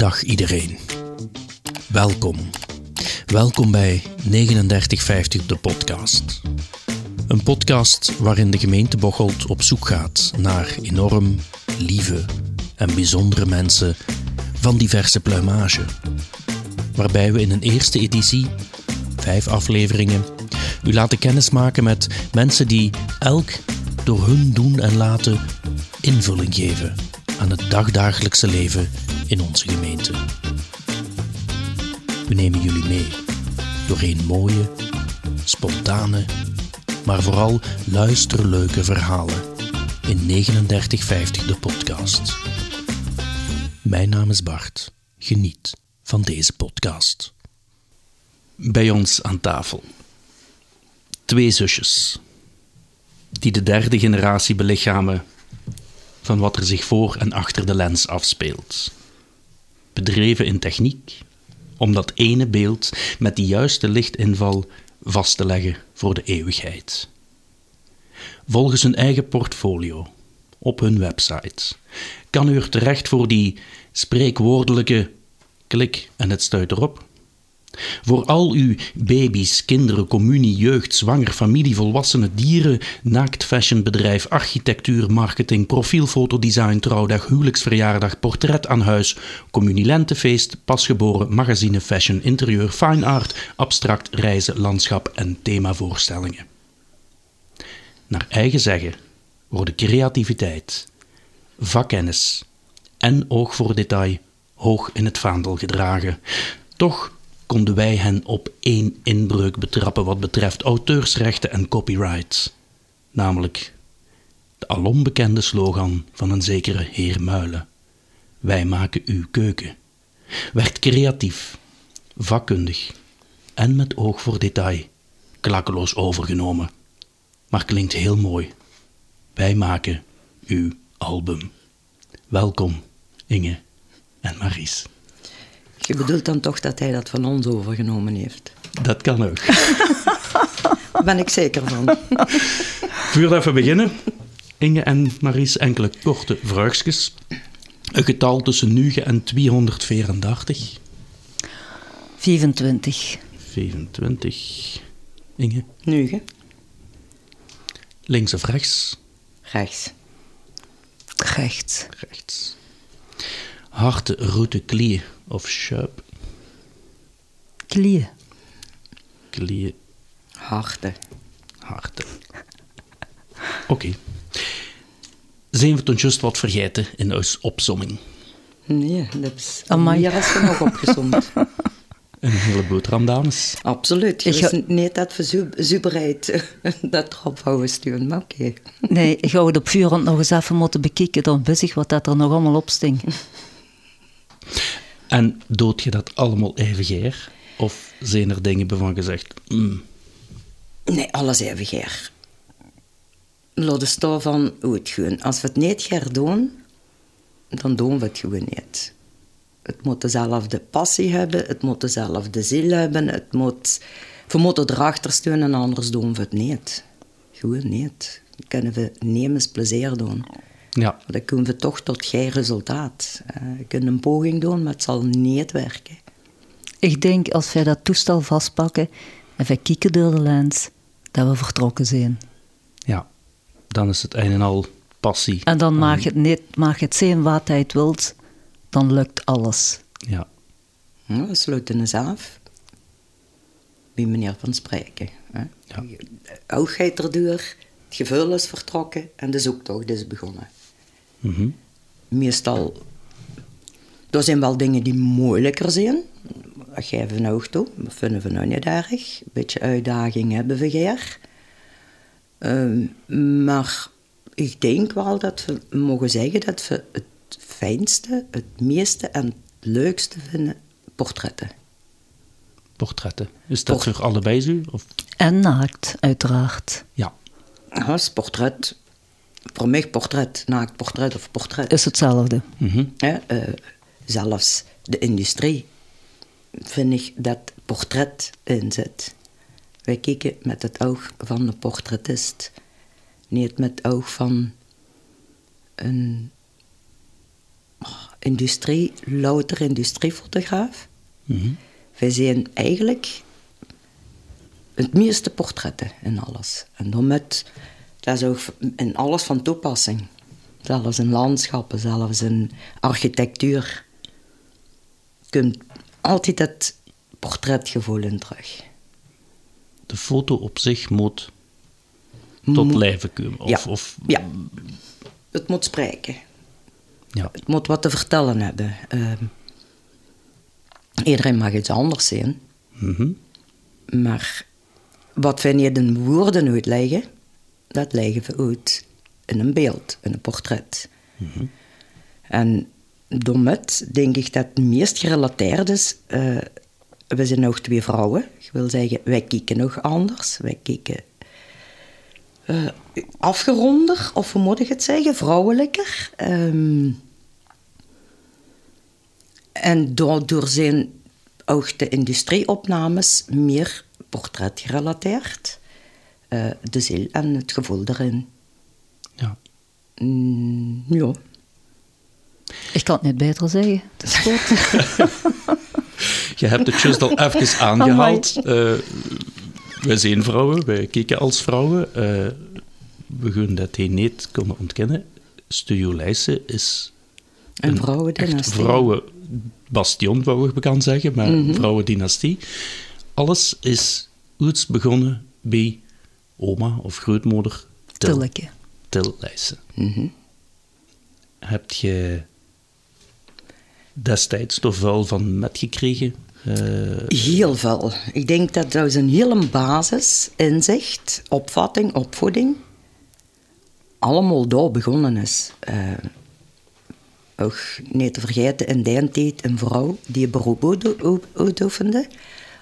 Dag iedereen. Welkom. Welkom bij 3950 de podcast. Een podcast waarin de gemeente Bocholt op zoek gaat naar enorm lieve en bijzondere mensen van diverse pluimage. Waarbij we in een eerste editie, vijf afleveringen, u laten kennismaken met mensen die elk door hun doen en laten invulling geven aan het dagdagelijkse leven in onze gemeente. We nemen jullie mee doorheen mooie, spontane, maar vooral luisterleuke verhalen in 3950 de podcast. Mijn naam is Bart. Geniet van deze podcast. Bij ons aan tafel. Twee zusjes. Die de derde generatie belichamen van wat er zich voor en achter de lens afspeelt. Bedreven in techniek, om dat ene beeld met die juiste lichtinval vast te leggen voor de eeuwigheid. Volgens hun eigen portfolio, op hun website, kan u er terecht voor die spreekwoordelijke klik en het stuit erop voor al uw baby's, kinderen, communie, jeugd, zwanger, familie, volwassenen, dieren, naaktfashionbedrijf, architectuur, marketing, profielfotodesign, trouwdag, huwelijksverjaardag, portret aan huis, communielentefeest, pasgeboren, magazine, fashion, interieur, fine art, abstract, reizen, landschap en themavoorstellingen. Naar eigen zeggen worden creativiteit, vakkennis en oog voor detail hoog in het vaandel gedragen. Toch konden wij hen op één inbreuk betrappen wat betreft auteursrechten en copyright. Namelijk de alom bekende slogan van een zekere heer Muilen. Wij maken uw keuken. Werd creatief, vakkundig en met oog voor detail klakkeloos overgenomen. Maar klinkt heel mooi. Wij maken uw album. Welkom, Inge en Maries. Je bedoelt dan toch dat hij dat van ons overgenomen heeft? Dat kan ook. Daar ben ik zeker van. Voordat even beginnen, Inge en Maries, enkele korte vraagjes. Een getal tussen 9 en 234. 25. 25. Inge. 9. Links of rechts? Rechts. Rechts. Rechts. Harte, route, klie of schuip? Klieën. Klie, Harte. harte. Oké. Zijn we toen juist wat vergeten in onze opsomming? Nee, dat is Amai. meer als genoeg opgezond. Een hele boterham, dames. Absoluut. Je ga- niet dat we zu- zuberheid dat erop houden sturen, maar oké. Nee, ik ga het op vuurhand nog eens even moeten bekijken, dan wist ik wat dat er nog allemaal op stinkt. En dood je dat allemaal even geer? Of zijn er dingen waarvan gezegd, mm, Nee, alles even geer. Laat staan van hoe het. Als we het niet gaan doen, dan doen we het gewoon niet. Het moet dezelfde passie hebben, het moet dezelfde ziel hebben, het moet... We moeten erachter staan en anders doen we het niet. Gewoon niet. Dan kunnen we nemens plezier doen. Ja, Dan kunnen we toch tot geen resultaat. Eh, je kunt een poging doen, maar het zal niet werken. Ik denk, als wij dat toestel vastpakken en wij kijken door de lens, dat we vertrokken zijn. ja, dan is het een en al passie. En dan maak je het niet, maak je het zijn wat hij het wilt, dan lukt alles. Ja, Ja, we sluiten eens af. Bij meneer van spreken. Hè. Ja. De oogheid erdoor, het gevoel is vertrokken en de zoektocht is begonnen. Mhm, Meestal, er zijn wel dingen die moeilijker zijn. Dat geven we nou toe, dat vinden we nou niet erg. Een beetje uitdaging hebben we hier. Ehm, maar ik denk wel dat we mogen zeggen dat we het fijnste, het meeste en het leukste vinden portretten. portretten. Is dat Port- voor allebei zo? Of? En naakt, uiteraard. Ja, is portret. Voor mij portret, naakt portret of portret. Is hetzelfde. mhm, Hè, eh, zelfs de industrie vind ik dat portret in zit. Wij kijken met het oog van de portretist. Niet met het oog van een... oh, industrie, louter industriefotograaf. Wij zijn eigenlijk het meeste portretten in alles. En dan met, dat is ook in alles van toepassing. Zelfs in landschappen, zelfs in architectuur. Je kunt altijd het portretgevoel in terug. De foto op zich moet tot lijven komen. Of, ja. of ja, het moet spreken. ja. Het moet wat te vertellen hebben. Ehm, iedereen mag iets anders zien. Mhm. Maar wat wij niet in woorden uitleggen, dat leggen we uit in een beeld, in een portret. En daarmet denk ik dat het meest gerelateerd is. eh, we zijn nog twee vrouwen. Ik wil zeggen, wij kijken nog anders. Wij kijken eh, afgeronder, of hoe moet ik het zeggen, vrouwelijker. Ehm, en daardoor zijn ook de industrieopnames meer portretgerelateerd. Eh, de ziel en het gevoel erin. ja. Mm, ja. Ik kan het niet beter zeggen. Het is goed. Je hebt het juist al even aangehaald. Eh, wij zijn vrouwen, wij kijken als vrouwen. Eh, we gaan dat hier niet kunnen ontkennen. Studio Leijsen is Een echt vrouwendynastie. vrouwenbastion, wou ik bekend zeggen, maar Mhm. vrouwendynastie. Alles is iets begonnen bij oma of grootmoeder Til, Tilleke. Mhm. Heb je destijds toch wel van metgekregen? Eh, Heel veel. Ik denk dat dat is een hele basis, inzicht, opvatting, opvoeding, allemaal daar begonnen is. Eh, ook niet te vergeten, in die tijd een vrouw die een beroep uito- uitoefende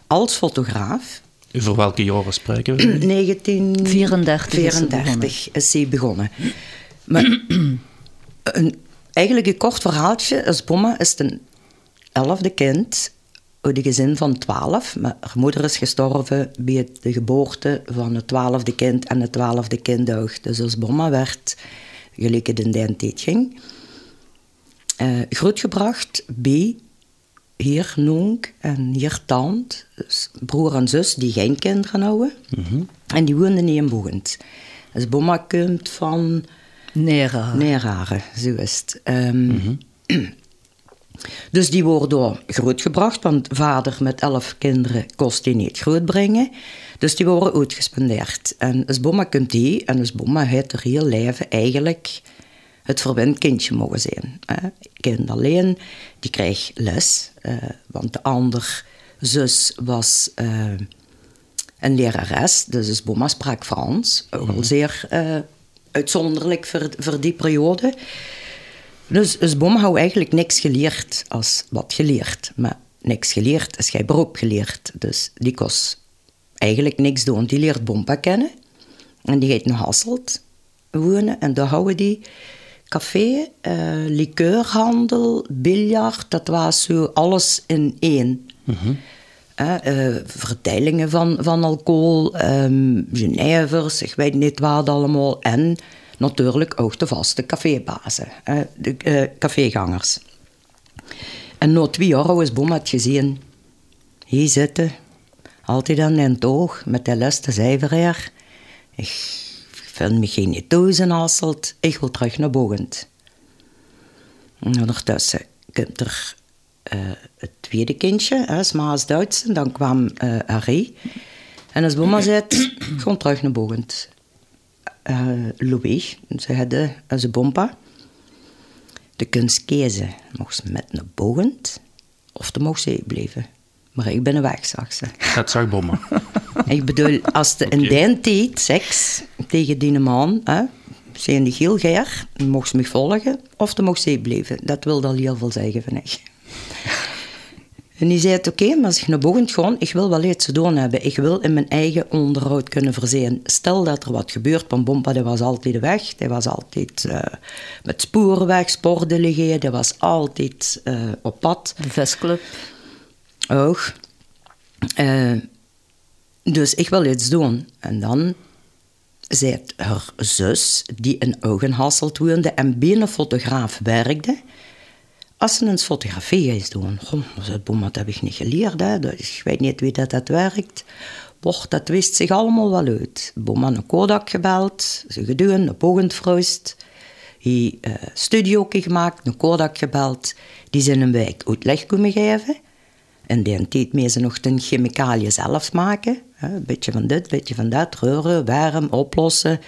als fotograaf. Over welke jaren spreken we? 1934 is ze begonnen. is ze begonnen. Maar een, eigenlijk een kort verhaaltje. Als Bomma is een elfde kind uit een gezin van twaalf. Maar haar moeder is gestorven bij de geboorte van het twaalfde kind en het twaalfde kind. Dus als Bomma werd, gelijk het in die tijd ging, eh, grootgebracht bij hier Nonk en hier Tant, dus broer en zus die geen kinderen hadden. En die woonden niet in Boegend. Dus Bomma komt van Nera. Neraren, zo is het. Ehm, Dus die worden grootgebracht, want vader met elf kinderen kost die niet grootbrengen. Dus die worden uitgespendeerd. En als Bomma komt die, en als Bomma heeft er heel leven eigenlijk het verwend kindje mogen zijn. hè. Kind alleen, die krijgt les, eh, want de andere zus was eh, een lerares, dus als Bomma sprak Frans, ook al zeer eh, uitzonderlijk voor, voor die periode. Dus, dus Bom had eigenlijk niks geleerd als wat geleerd. Maar niks geleerd is geen beroep geleerd. Dus die kost eigenlijk niks doen. Die leert Bompa kennen. En die gaat naar Hasselt wonen. En daar houden die café, eh liqueurhandel, biljart. Dat was zo alles in één. Vertellingen van, van alcohol, ehm genevers, ik weet niet wat allemaal. En natuurlijk ook de vaste cafébazen, de cafégangers. En na twee jaar is Bom had gezien, hier zitten, altijd aan een toog, met de leste cijfer Ik geen thuis in Hasselt, ik wil terug naar Bogend. En ondertussen komt er eh, het tweede kindje, hè, Smaas Duits. En dan kwam eh Harry. En als mama zei, gewoon terug naar Bogend. Eh Louis, ze hadden als bompa. De kunst kiezen, mocht ze met naar Bogend of de mocht ze blijven. Maar ik ben een weg, zag ze. Het zag bommen. Ik bedoel, als de in Oké. die tijd seks tegen die man, hè, zijn die heel geer, mocht ze me volgen of dan mocht ze blijven. Dat wil al heel veel zeggen, vind ik. En die zei het, oké, maar als ik naar boven ga, ik wil wel iets te doen hebben. Ik wil in mijn eigen onderhoud kunnen voorzien. Stel dat er wat gebeurt, van Bompa, die was altijd weg. Die was altijd eh, met sporenweg, sportdelegé, die was altijd eh, op pad. De vestclub. Ook. Eh, dus ik wil iets doen. En dan zei haar zus, die in Augenhasselt woonde en bij een fotograaf werkte, als ze een fotografie eens doen, goh, dat, heb ik niet geleerd, hè. Dus ik weet niet wie dat, dat werkt. Boch, dat wist zich allemaal wel uit. Boem een Kodak gebeld, ze gedaan, een pogend Hij uh, studio gemaakt, een Kodak gebeld. Die zijn een wijk uitleg kunnen geven. En die tijd mee ze nog de chemicaliën zelf maken. Een beetje van dit, een beetje van dat. Reuren, warm, oplossen.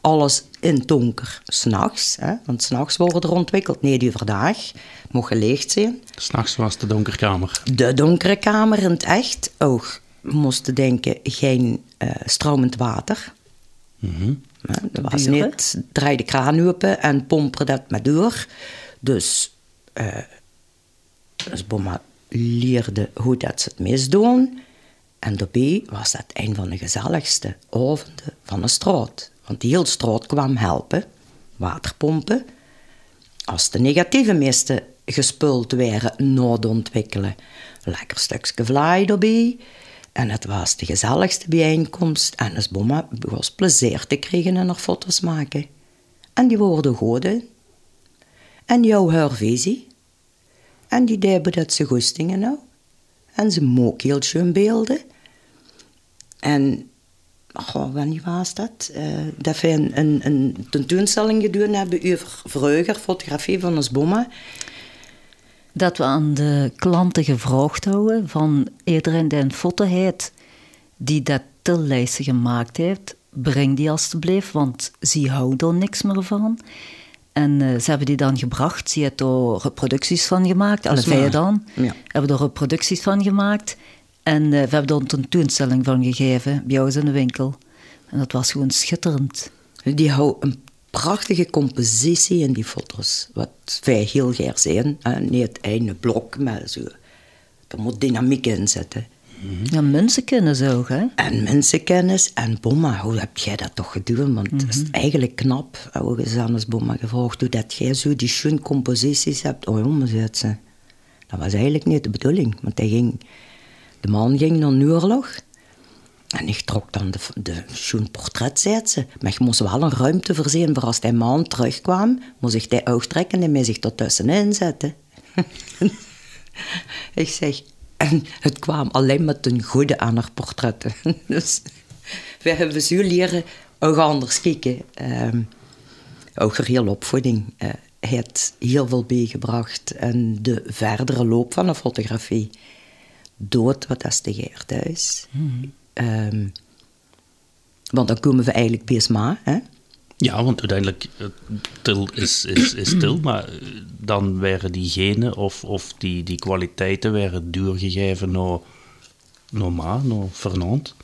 Alles in donker, s'nachts. Want s'nachts worden er ontwikkeld. Nee, die overdag. Mocht geleegd zijn. S'nachts was de donkerkamer. De donkere kamer in het echt. Ook moesten denken, geen uh, stromend water. Mm dat was niet, draai de kraan open en pompen dat maar door. Dus, uh, dus Boma leerde hoe dat ze het misdoen. En daarbij was dat een van de gezelligste avonden van de straat. Want die hele straat kwam helpen, waterpompen. Als de negatieve meesten gespuld na het ontwikkelen. Lekker stukje vlaai erbij. En het was de gezelligste bijeenkomst. En het bomma was plezier te krijgen en er foto's maken. En die worden goden. En jouw hervisie. En die deden dat ze goestingen nou. En ze mook heel schön beelden. En, goh, wanneer was dat? Uh, dat we een, een, een tentoonstelling gedaan hebben over vroeger, fotografie van ons bomma. Dat we aan de klanten gevraagd houden van iedereen die een foto heeft die dat tillijsten gemaakt heeft, breng die alstublieft, want ze houden er niks meer van. En uh, ze hebben die dan gebracht. Ze hebben er reproducties van gemaakt. Alle vijf dan. Ja. Hebben er reproducties van gemaakt. En uh, we hebben er een tentoonstelling van gegeven bij ons in de winkel. En dat was gewoon schitterend. Die houden een prachtige compositie in die foto's. Wat wij heel graag zijn. Niet het ene blok, maar zo. Er moet dynamiek in zitten. Ja, mensenkennis ook, hè? En mensenkennis. En Bomma, hoe heb jij dat toch gedaan? Want het is mhm. eigenlijk knap. We hebben Bomma gevraagd hoe dat jij zo die schoon composities hebt. Oh jongen, zei ze. Dat was eigenlijk niet de bedoeling. Want hij ging, de man ging naar een oorlog. En ik trok dan de, de schoon portret, zei ze. Maar je moest wel een ruimte voorzien voor als die man terugkwam. Moest ik die oog trekken en mij zich ertussenin zetten. ik zeg, en het kwam alleen maar ten goede aan haar portretten. dus we hebben zo leren ook anders kijken. Um, ook heel opvoeding uh, heeft heel veel bijgebracht. En de verdere loop van de fotografie. Dood wat is de thuis. Mm um, want dan komen we eigenlijk bij maar. Hè? Ja, want uiteindelijk, eh, til is, is, is maar eh, dan werden die genen of, of die, die kwaliteiten werden doorgegeven naar normaal, naar Fernand.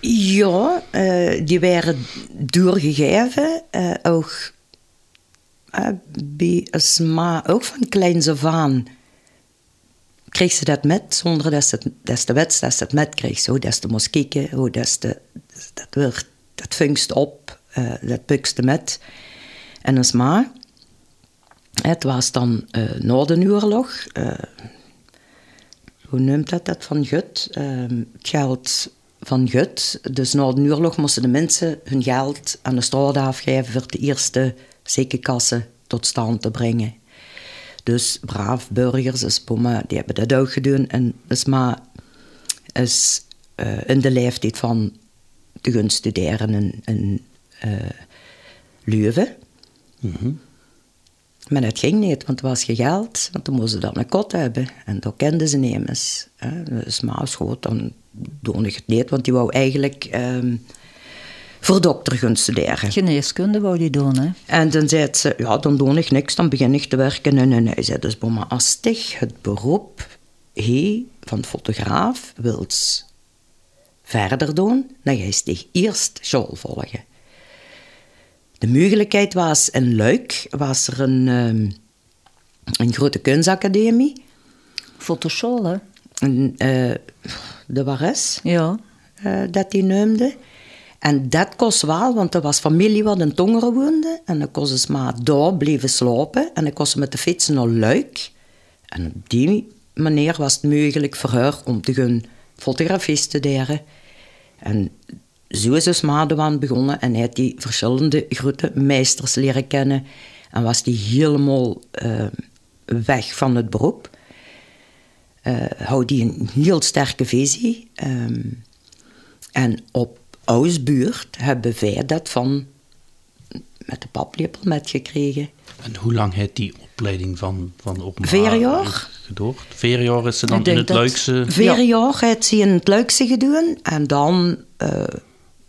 Ja, uh, die werden doorgegeven, ook uh, bij Asma, ook van kleins af aan kreeg ze dat met, zonder dat ze, dat de wets dat ze het met kreeg. Zo, dat ze moest kijken, hoe dat, ze, dat, werd, dat vangst op uh, dat pukste met. En als ma, het was dan uh, de uh, hoe noemt dat dat van Gut? Ehm, het geld van Gut. Dus na oorlog moesten de mensen hun geld aan de straat afgeven voor de eerste ziekenkassen tot stand te brengen. Dus braaf burgers, dus pomma, die hebben dat ook gedaan. En dus maar is in de leeftijd van te gaan studeren in, in uh, Leuven. Mm Maar dat ging niet, want het was geld. Want dan moesten ze dan een kot hebben. En dat kenden ze niet eens. Dus maar schoot, dan doe ik het niet. Want die wou eigenlijk um, voor dokter gaan studeren. Geneeskunde wou die doen, hè? En dan zei ze, ja, dan doe ik niks. Dan begin ik te werken. En, en hij zei dus, maar als het beroep hij van fotograaf wilt verder doen, dan ga je eerst school volgen. De mogelijkheid was in Luik, was er een, um, een grote kunstacademie. Fotoschool, hè? uh, de Wares, ja. Uh, dat die noemde. En dat kost wel, want er was familie wat in Tongeren woonde. En dan kost ze maar daar blijven slapen. En dan kost ze met de fietsen naar Luik. En op die manier was het mogelijk voor haar om te gaan fotografie studeren. En zo is dus Madewan begonnen en hij had die verschillende grote meesters leren kennen. En was die helemaal uh, weg van het beroep. Uh, houdt die een heel sterke visie. Ehm, en op Ousbuurt hebben wij dat van met de paplepel metgekregen. En hoe lang heeft die opleiding van, van openbaar jaar. gedaan? Vier jaar is ze dan in het. Luikse... Vier jaar heeft ze in het Luikse gedaan. En dan uh,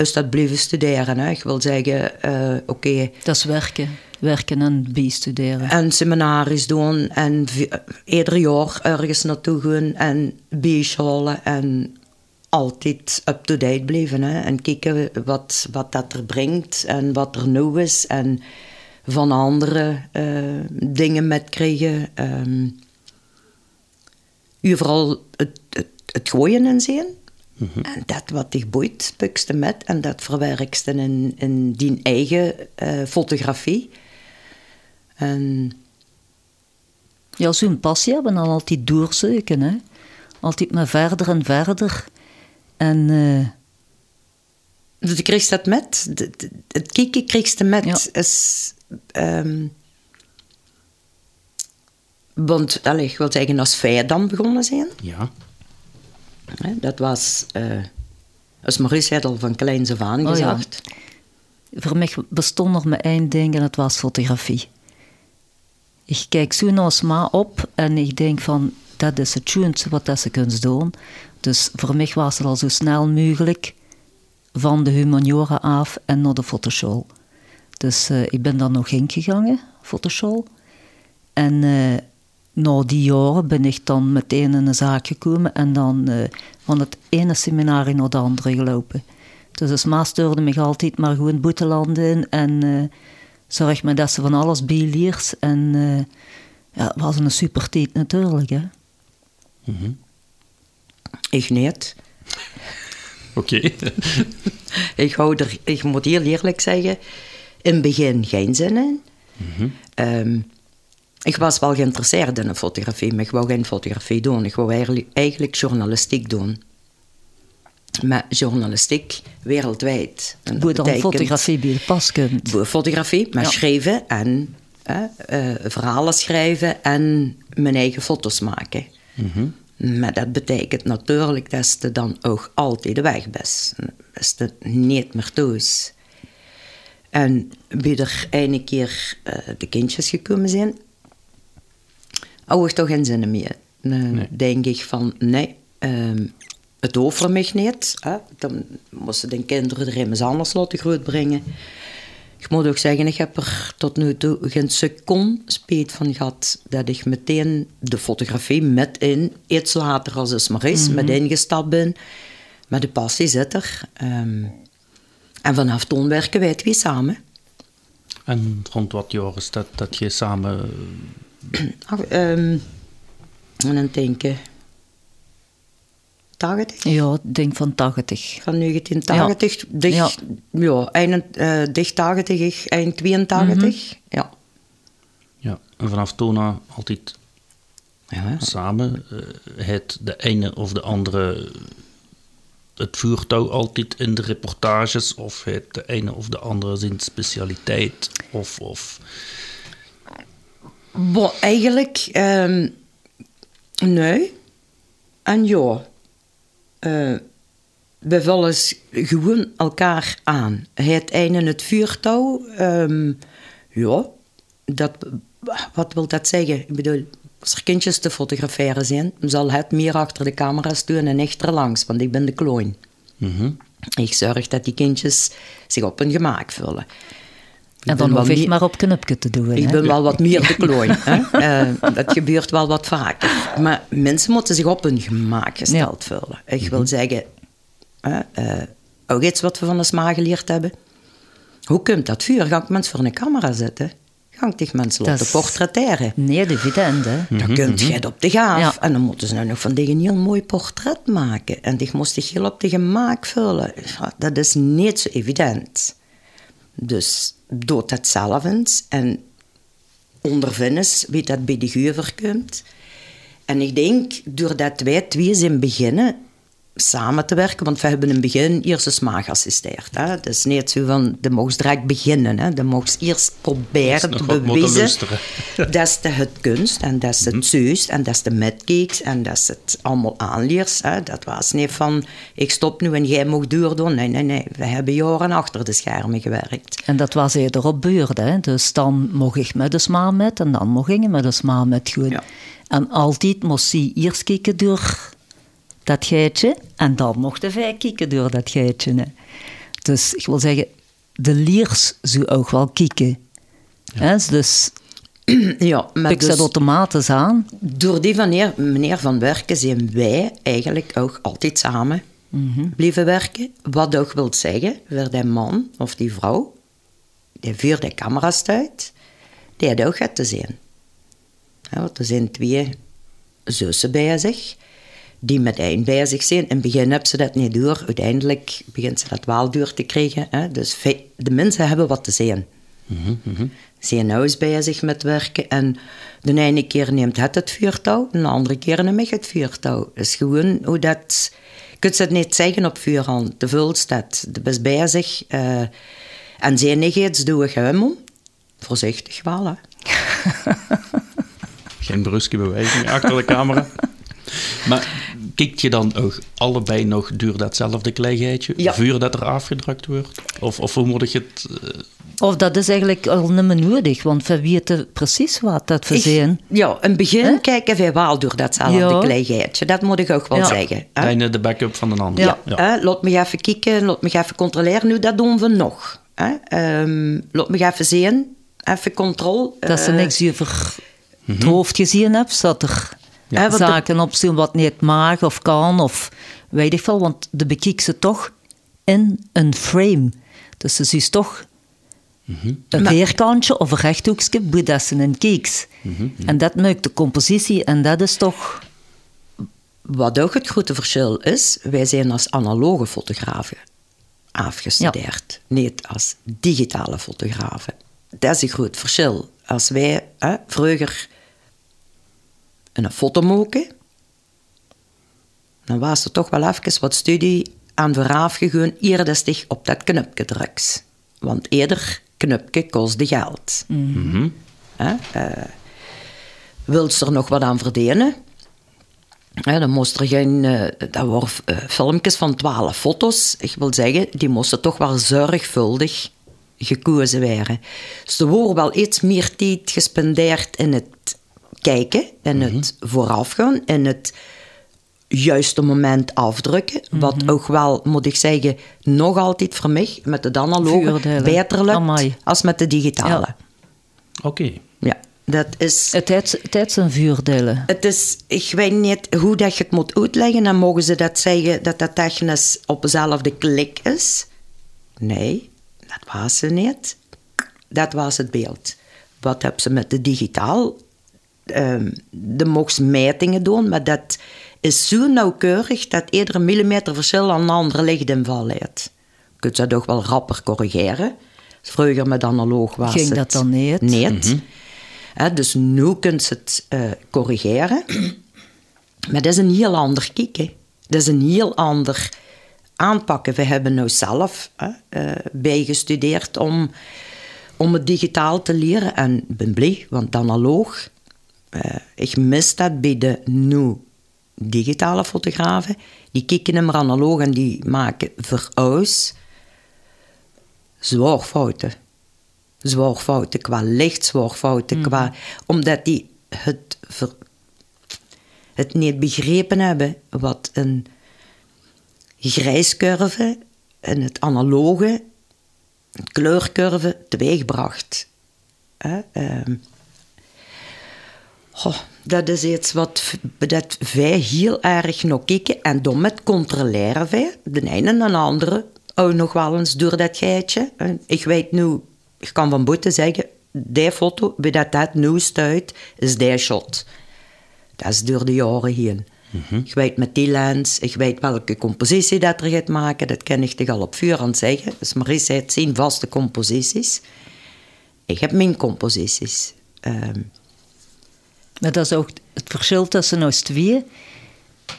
is dat blijven studeren. Hè. Ik wil zeggen, uh, oké... Okay. Dat is werken. Werken en bijstuderen. En seminaries doen. En ieder jaar ergens naartoe gaan. En bijschalen. En altijd up-to-date blijven. Hè? En kijken wat, wat dat er brengt en wat er nieuw is. En van andere uh, dingen met krijgen. Um, vooral het, het, het gooien en zien. Mm -hmm. En dat wat dich boeit, pukste met. En dat verwerkste in, in die eigen uh, fotografie. En... Ja, zo'n passie hebben dan altijd doorzoeken. Hè? Altijd maar verder en verder. En... Uh... Dus je kreeg dat met. Het kijken kreeg je met. Ja. Is, um, want, allez, ik wil zeggen, als wij dan begonnen zijn. Ja. Dat was... Uh, als Maurice had al van kleins af aan gezegd. Oh, ja. Voor mij bestond nog maar één ding en dat was fotografie. Ik kijk zo naar ma op en ik denk van... Dat is het schoonste wat dat ze kunnen doen. Dus voor mij was het al zo snel mogelijk van de humaniora af en naar de fotoschool. Dus uh, ik ben dan nog ingegangen, fotoschool. En uh, na die jaren ben ik dan meteen in een zaak gekomen en dan uh, van het ene seminarie naar de andere gelopen. Dus als ma stuurde me altijd maar gewoon boetelanden in en zorg me dat ze van alles bijleert. En ja, het was een super tijd natuurlijk. Hè. Mm -hmm. Ik niet. Oké. ik, hou er, ik moet heel eerlijk zeggen, in het begin geen zin in. Mm -hmm. um, ik was wel geïnteresseerd in de fotografie, maar ik wou geen fotografie doen. Ik wou eigenlijk, eigenlijk journalistiek doen. Maar journalistiek wereldwijd. Hoe dan fotografie bij de pas kunt. Fotografie, maar ja. schrijven en uh, uh, verhalen schrijven en mijn eigen foto's maken. Mm -hmm. Maar dat betekent natuurlijk dat je dan ook altijd de weg bent. Dat je niet meer thuis. En bij er een keer uh, de kindjes gekomen zijn, hou ik toch geen zin meer. Dan nee. denk ik van, nee, um, het over mij niet. Hè? Dan moesten de kinderen er immers anders laten grootbrengen. Ik moet ook zeggen, ik heb er tot nu toe geen seconde spijt van gehad dat ik meteen de fotografie met in, iets later als het maar is, mm -hmm. met ingestapt ben. Maar de passie zit er. Um, en vanaf toen werken wij twee samen. En rond wat jaar is dat, dat je samen... Ach, um, en dan denken... 80? Ja, ik denk van 80. Van 1980, ja. Dicht, ja. ja eind, uh, dicht 80, eind 82. Mm -hmm. Ja. Ja, en vanaf toen altijd ja. samen. Uh, het de ene of de andere het voertuig altijd in de reportages of het de ene of de andere zijn specialiteit of... of... Bon, eigenlijk, um, nee. En ja, uh, we vullen gewoon elkaar aan. Het ene het vuurtouw, um, ja, dat, wat wil dat zeggen? Ik bedoel, als er kindjes te fotograferen zijn, zal het meer achter de camera's doen en echt erlangs, want ik ben de kloon. Mm -hmm. Ik zorg dat die kindjes zich op hun gemaak vullen. En dan hoef ik maar op knopje te doen. Ik hè? ben wel wat meer de kloon. uh, dat gebeurt wel wat vaker. Maar mensen moeten zich op hun gemaak gesteld ja. vullen. Ik wil zeggen, uh, uh, ook iets wat we van de sma geleerd hebben. Hoe komt dat vuur? Ga ik mensen voor een camera zetten? Ga ik mensen laten portretteren? Nee, evident. Hè? Dan mm -hmm. kun je het op de gaaf. Ja. En dan moeten ze nou nog van die een heel mooi portret maken. En die moest zich heel op de gemaak vullen. Dat is niet zo evident. Dus doet dat zelf eens en ondervinden wie dat bij de geuver komt. En ik denk, doordat wij twee zijn beginnen, samen te werken. Want we hebben in het begin eerst de smaak geassisteerd. Hè. Het is niet zo van, de mocht direct beginnen. Hè. De mocht eerst proberen te bewijzen. luisteren. dat is de het kunst en dat is het zuist en dat is de metcakes en dat is het allemaal aanleers. Hè. Dat was niet van, ik stop nu en jij mag duur doen. Nee, nee, nee. We hebben jaren achter de schermen gewerkt. En dat was eerder op beurt. Hè? Dus dan mocht ik met de smaal met en dan mocht ik met de smaal met. Ja. En altijd moest hij eerst kijken door dat geitje en dan mochten wij kijken door dat geitje. Hè? Dus ik wil zeggen, de liers zou ook wel kijken. Hè? Dus Ja, maar ik dus, zet automatisch aan. door die van meneer, Van Werken zijn wij eigenlijk ook altijd samen blijven werken. Wat ook wil zeggen, weer die man of die vrouw, die vuurt de camera's uit, die had ook het te zien. Ja, want er zijn twee zussen bij zich, die met één bij zich zijn. In het begin hebben ze dat niet door, uiteindelijk begint ze dat wel door te krijgen. Hè. Dus de mensen hebben wat te zien. Ze zijn nou zich met werken en de ene keer neemt het het vuurtouw, de andere keer neem ik het vuurtouw. Dat is gewoon hoe dat... Je kunt het niet zeggen op vuurhand, de vulstaat, de best bij zich. eh en zenigheid doe ik hem om. Voorzichtig wel, hè. Geen bruske beweging achter de camera. Maar kijkt je dan ook allebei nog door datzelfde kleigeitje, Ja. vuur dat er afgedrukt wordt? Of, of hoe moet ik het... eh, Of dat is eigenlijk al niet meer nodig, want we weten precies wat dat zijn. Ja, in het begin kijken wij wel door datzelfde Ja. kleigheidje. Dat moet ik ook wel Ja. zeggen. hè. de ene de backup van de ander? Ja. Hè, laat me even kijken, laat me even controleren. Nu, dat doen we nog. Hè. Ehm, laat me even zien. Even controle. Dat ze Eh, niks over het hoofd gezien hebben, dat er Ja, zaken op zijn wat niet mag of kan, of weet ik veel, want de bekijk ze toch in een frame. Dus ze is toch een Maar- vierkantje of een rechthoekje, hoe dat ze een kijkt. En dat maakt de compositie, en dat is toch... Wat ook het grote verschil is, wij zijn als analoge fotografen afgestudeerd. Niet als digitale fotografen. Dat is een groot verschil. Als wij hè, vroeger een foto maken, dan was er toch wel even wat studie aan vooraf gegaan, eer dat zich op dat knopje drukt. Want eerder knopje kostte geld. Hè, eh, wil ze er nog wat aan verdienen? Dan moest er geen, eh, dat waren eh, filmpjes van twaalf foto's. Ik wil zeggen, die moesten toch wel zorgvuldig gekozen werden. Dus er wordt wel iets meer tijd gespendeerd in het kijken, in het voorafgaan, in het juiste moment afdrukken. Wat ook wel, moet ik zeggen, nog altijd voor mij met de analoge beter lukt Amai. als met de digitale. Ja. Oké. Ja, dat is... Het heeft, het zijn vuurdelen. Het is, ik weet niet hoe dat je het moet uitleggen. Dan mogen ze dat zeggen dat dat technisch op dezelfde klik is. Nee, dat was ze niet. Dat was het beeld. Wat hebben ze met de digitaal? Ehm de mocht metingen doen, maar dat is zo nauwkeurig dat iedere millimeter verschil aan een andere lichtinval leidt. Je kunt dat toch wel rapper corrigeren. Vroeger met analoog was Ging het dat dan niet? Niet. Hè, dus nu kunt ze het eh, corrigeren. maar dat is een heel ander kijken. Dat is een heel ander aanpakken. We hebben nou zelf hè, eh, bijgestudeerd om, om het digitaal te leren. En ik ben blij, want analoog... eh, ik mis dat bij de nu digitale fotografen. Die kijken naar analoog en die maken vooruit zwaarfouten. Zwaarfouten qua licht, zwaarfouten qua... Omdat die het, ver- het niet begrepen hebben wat een grijscurve en het analoge, kleurcurve, teweegbracht. Hè, ehm. Goh, dat is iets wat dat wij heel erg nog kijken. En dan met controleren wij, de ene en de andere, ook nog wel eens door dat geitje. En Ik weet nu, ik kan van buiten zeggen, die foto, bij dat dat nu stuit, is die shot. Dat is door de jaren heen. Ik weet met die lens, ik weet welke compositie dat er gaat maken, dat kan ik toch al op vuur aan zeggen. Dus Maurice heeft zijn vaste composities. Ik heb mijn composities. Ehm, Maar dat is ook het verschil tussen ons twee.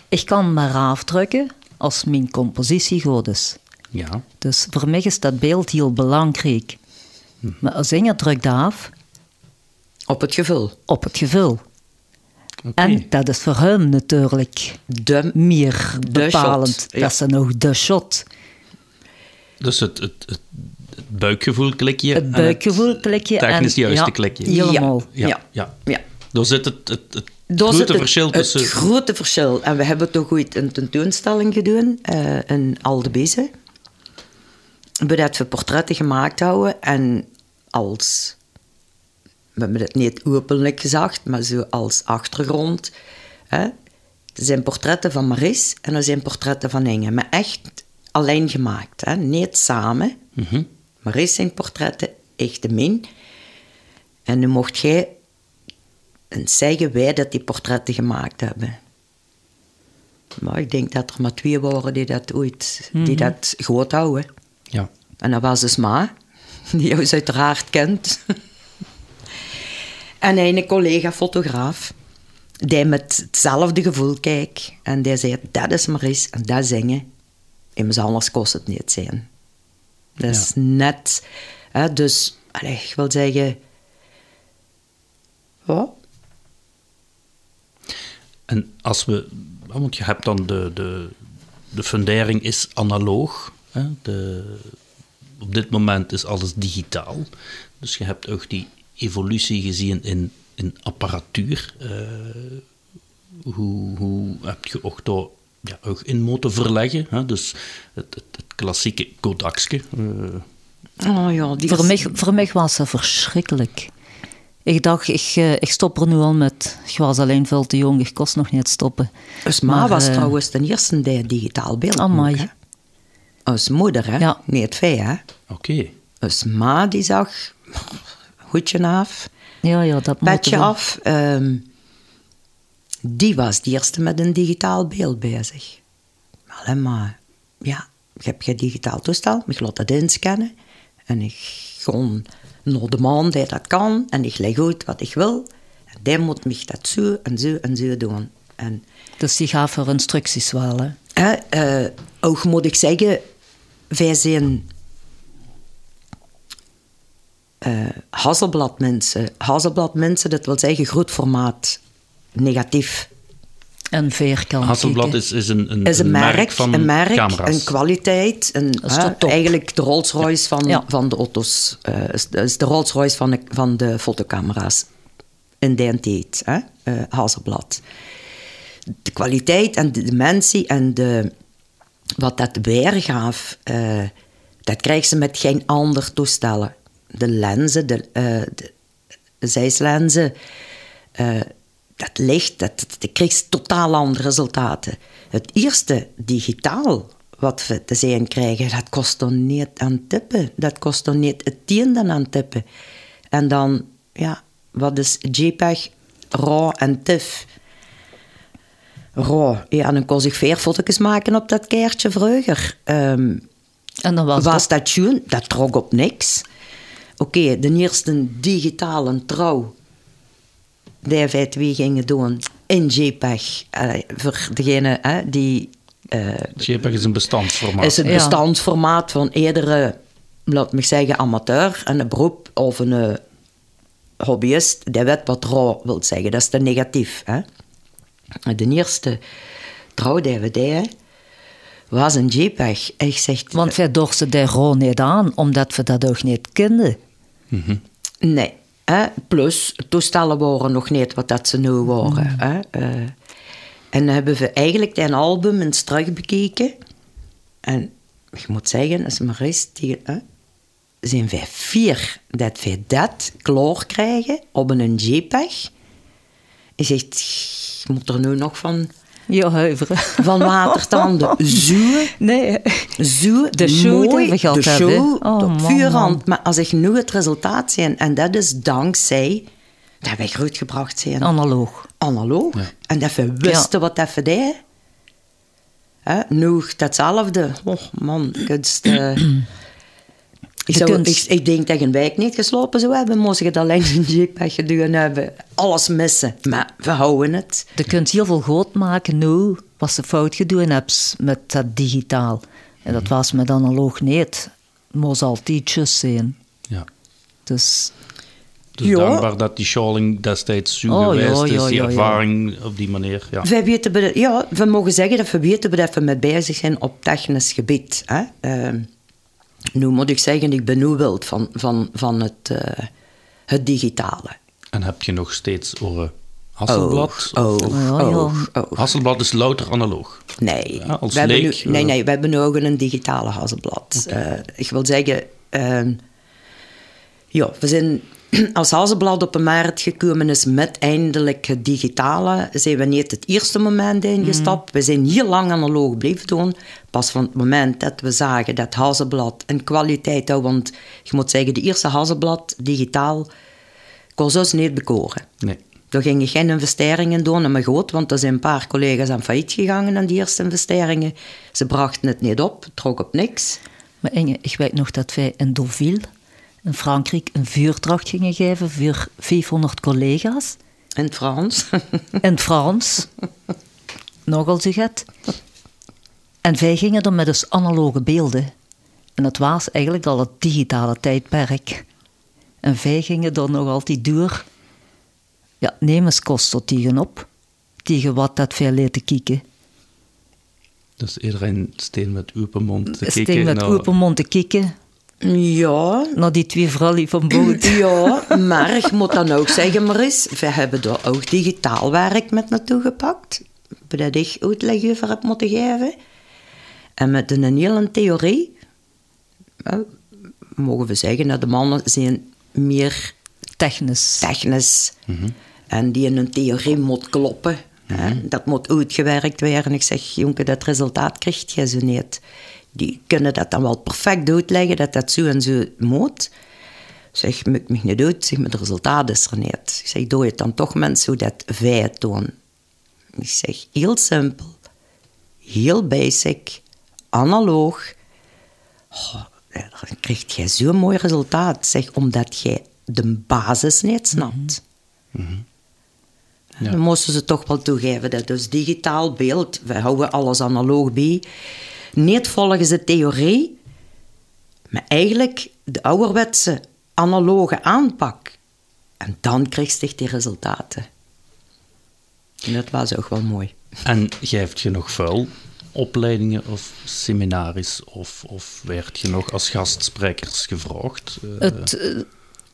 Ik kan maar afdrukken als mijn compositiegodes. Ja. Dus voor mij is dat beeld heel belangrijk. Maar als je drukt af Op het gevul. op het gevul. Oké. En dat is voor hem natuurlijk De, meer De bepalend. shot, ja. Dat is dan nog de shot. Dus het, het, het, het buikgevoel klikje. Het en buikgevoel klikje. Technisch en, juiste ja, klikje. Helemaal. Ja, ja. Ja. Daar zit het, het, grote zit het- verschil tussen... Het grote verschil. En we hebben toch ooit een tentoonstelling gedaan eh, in Aldebize. Waar we portretten gemaakt houden. En als... We hebben het niet openlijk gezegd, maar zo als achtergrond. Hè. Er zijn portretten van Maris en er zijn portretten van Inge. Maar echt alleen gemaakt. Hè. Niet samen. Mhm. Maris zijn portretten, echt de min. En nu mocht jij zeggen wij dat die portretten gemaakt hebben. Maar ik denk dat er maar twee waren die dat ooit die dat goed houden. Ja. En dat was dus Ma, die jou uiteraard kent. en een collega fotograaf, die met hetzelfde gevoel kijkt. En die zei, dat is Maries en dat zingen. Immers anders kost het niet zijn. Dat is net... Hè, dus, allee, ik wil zeggen... Ja, En als we... Want je hebt dan de, de, de fundering is analoog. Hè? De, op dit moment is alles digitaal. Dus je hebt ook die evolutie gezien in, in apparatuur. Eh, hoe, hoe heb je ook daar ja, ook in moeten verleggen? Hè? Dus het, het, het klassieke Kodakske. eh, oh ja, die Voor is- mij, voor mij was dat verschrikkelijk. Ik dacht, ik, eh, ik stop er nu al met. Ik was alleen veel te jong, ik kost nog niet stoppen. Dus Ma Maar, was eh, trouwens de eerste die digitaal beeld Amai. hè? Als moeder, hè? Ja. Niet het vee, hè? Oké. Dus Ma die zag, hoedje af, Ja, ja, dat moet petje af. ehm, die was de eerste met een digitaal beeld bezig. Alleen maar, ja, ik heb geen digitaal toestel, ik laat dat inscannen. En ik gewoon naar de man die dat kan. En ik leg uit wat ik wil. En die moet mij dat zo en zo en zo doen. En Dus die gaf er instructies wel, hè. Hè, eh, ook moet ik zeggen, wij zijn eh Hasselblad-mensen. Hasselblad-mensen, dat wil zeggen groot formaat, negatief. En veerkant. Hasselblad is, is een, een, is een, merk, van een merk, camera's. een kwaliteit. Een, de eigenlijk de Rolls-Royce van, Ja. van de auto's. eh, is, is de Rolls-Royce van de, van de fotocamera's. In die tijd, hè? eh, Hasselblad. De kwaliteit en de dimensie en de, wat dat weergaf, eh dat krijg ze met geen ander toestellen. De lenzen, de, eh de zijslenzen, eh, dat licht, dat, dat, dat kreeg totaal andere resultaten. Het eerste digitaal wat we te zien krijgen, dat kost dan niet aan tippen. Dat kost dan niet het tiende aan tippen. En dan, ja, wat is JPEG, RAW en TIFF? RAW, ja, dan kon ik veer foto's maken op dat kaartje vroeger. Ehm, En dan was, was dat... dat tune? Dat trok op niks. Oké, de eerste digitale trouw die wij twee gingen doen in JPEG. Allee, voor degene hè, die... eh, JPEG is een bestandsformaat. is het Ja. bestandsformaat van iedere, laat me zeggen, amateur en een beroep of een eh, hobbyist. Die weet wat raw wil zeggen. Dat is te negatief. Hè? De eerste trouw-DVD was een JPEG. Ik zeg, Want wij dorsten daar gewoon niet aan, omdat we dat ook niet kenden. Nee. Hè? Plus, toestellen waren nog niet wat dat ze nu waren. Hè? Eh, en dan hebben we eigenlijk een album eens terugbekeken. En ik moet zeggen, als maar is die, hè? zijn wij vier dat wij dat klaar krijgen op een JPEG. Je zegt, je moet er nu nog van, Ja, huiveren. van watertanden. Zo Nee. zo De show mooi, die we gehad de hebben. show, Oh, op man, vuurhand. Maar als ik nu het resultaat zie, en dat is dankzij dat wij grootgebracht zijn, Analoog. analoog, en dat we wisten wat dat we deden. Hè, nu datzelfde, oh man, kunst, eh, Ik, zou, ik, ik denk dat je een wijk niet geslopen zou hebben. Moest je dat langs een jeep weggedaan hebben. Alles missen. Maar we houden het. Je kunt heel veel groot maken nu, wat ze fout gedaan hebben met dat digitaal. En dat was met analoog niet. Het moest altijd just zijn. Ja. Dus Dus Ja. dankbaar dat die scholing destijds zo Oh, ja, geweest is, ja, die ja, ja. ervaring op die manier. Ja. Wij weten, ja, we mogen zeggen dat we weten dat we met bezig zijn op technisch gebied. Hè? Ehm, nu moet ik zeggen, ik ben nu wild van, van, van het, eh, het digitale. En heb je nog steeds oren Hasselblad? Oh, oh, oh, oh. Hasselblad is louter analoog. Nee, Ja, als we hebben nu, leek, nee, eh. nee, we hebben nu ook een digitale Hazelblad. Eh, ik wil zeggen, ehm, ja, we zijn als Hazelblad op een markt gekomen is met eindelijk het digitale, zijn we niet het eerste moment ingestapt. We zijn heel lang analoog blijven doen. Pas van het moment dat we zagen dat Hazelblad een kwaliteit had, want je moet zeggen, de eerste Hazelblad digitaal kon ons niet bekoren. Nee. Daar gingen geen investeringen doen, maar goed, want er zijn een paar collega's aan failliet gegaan aan die eerste investeringen. Ze brachten het niet op, het trok op niks. Maar Inge, ik weet nog dat wij in Deauville, in Frankrijk, een vuurdracht gingen geven voor 500 collega's. In het Frans. In het Frans. Nogal zeg het. En wij gingen dan met dus analoge beelden. En het was eigenlijk al het digitale tijdperk. En wij gingen dan nog altijd door. Ja, neem eens kost tot tegen op. Tegen wat dat wij laten kijken. Dus iedereen steen met open mond te Steen kijken met naar- open mond te kijken ja, naar die twee vrouwen van boven. ja, maar ik moet dan ook zeggen, Maris, we hebben er ook digitaal werk met naartoe gepakt. Dat ik uitleg over heb moeten geven. En met een hele theorie, eh, mogen we zeggen dat de mannen zijn meer Technisch. technisch. En die in een theorie moet kloppen. hè. Dat moet uitgewerkt worden. Ik zeg, jongen, dat resultaat krijg je zo niet. Die kunnen dat dan wel perfect uitleggen, dat dat zo en zo moet. Ik zeg, maak me niet uit. Zeg, maar het resultaat is er niet. Ik zeg, doe je het dan toch mensen hoe dat wij het doen? Ik zeg, heel simpel. Heel basic. Analoog. Oh, dan krijg je zo'n mooi resultaat. Zeg, omdat jij de basis niet snapt. Ja. Dan moesten ze toch wel toegeven dat dus digitaal beeld, we houden alles analoog bij, niet volgens de theorie, maar eigenlijk de ouderwetse analoge aanpak. En dan kreeg je die resultaten. En dat was ook wel mooi. En geeft je nog vuil opleidingen of seminaries? Of, of werd je nog als gastsprekers gevraagd? Eh, Het, eh,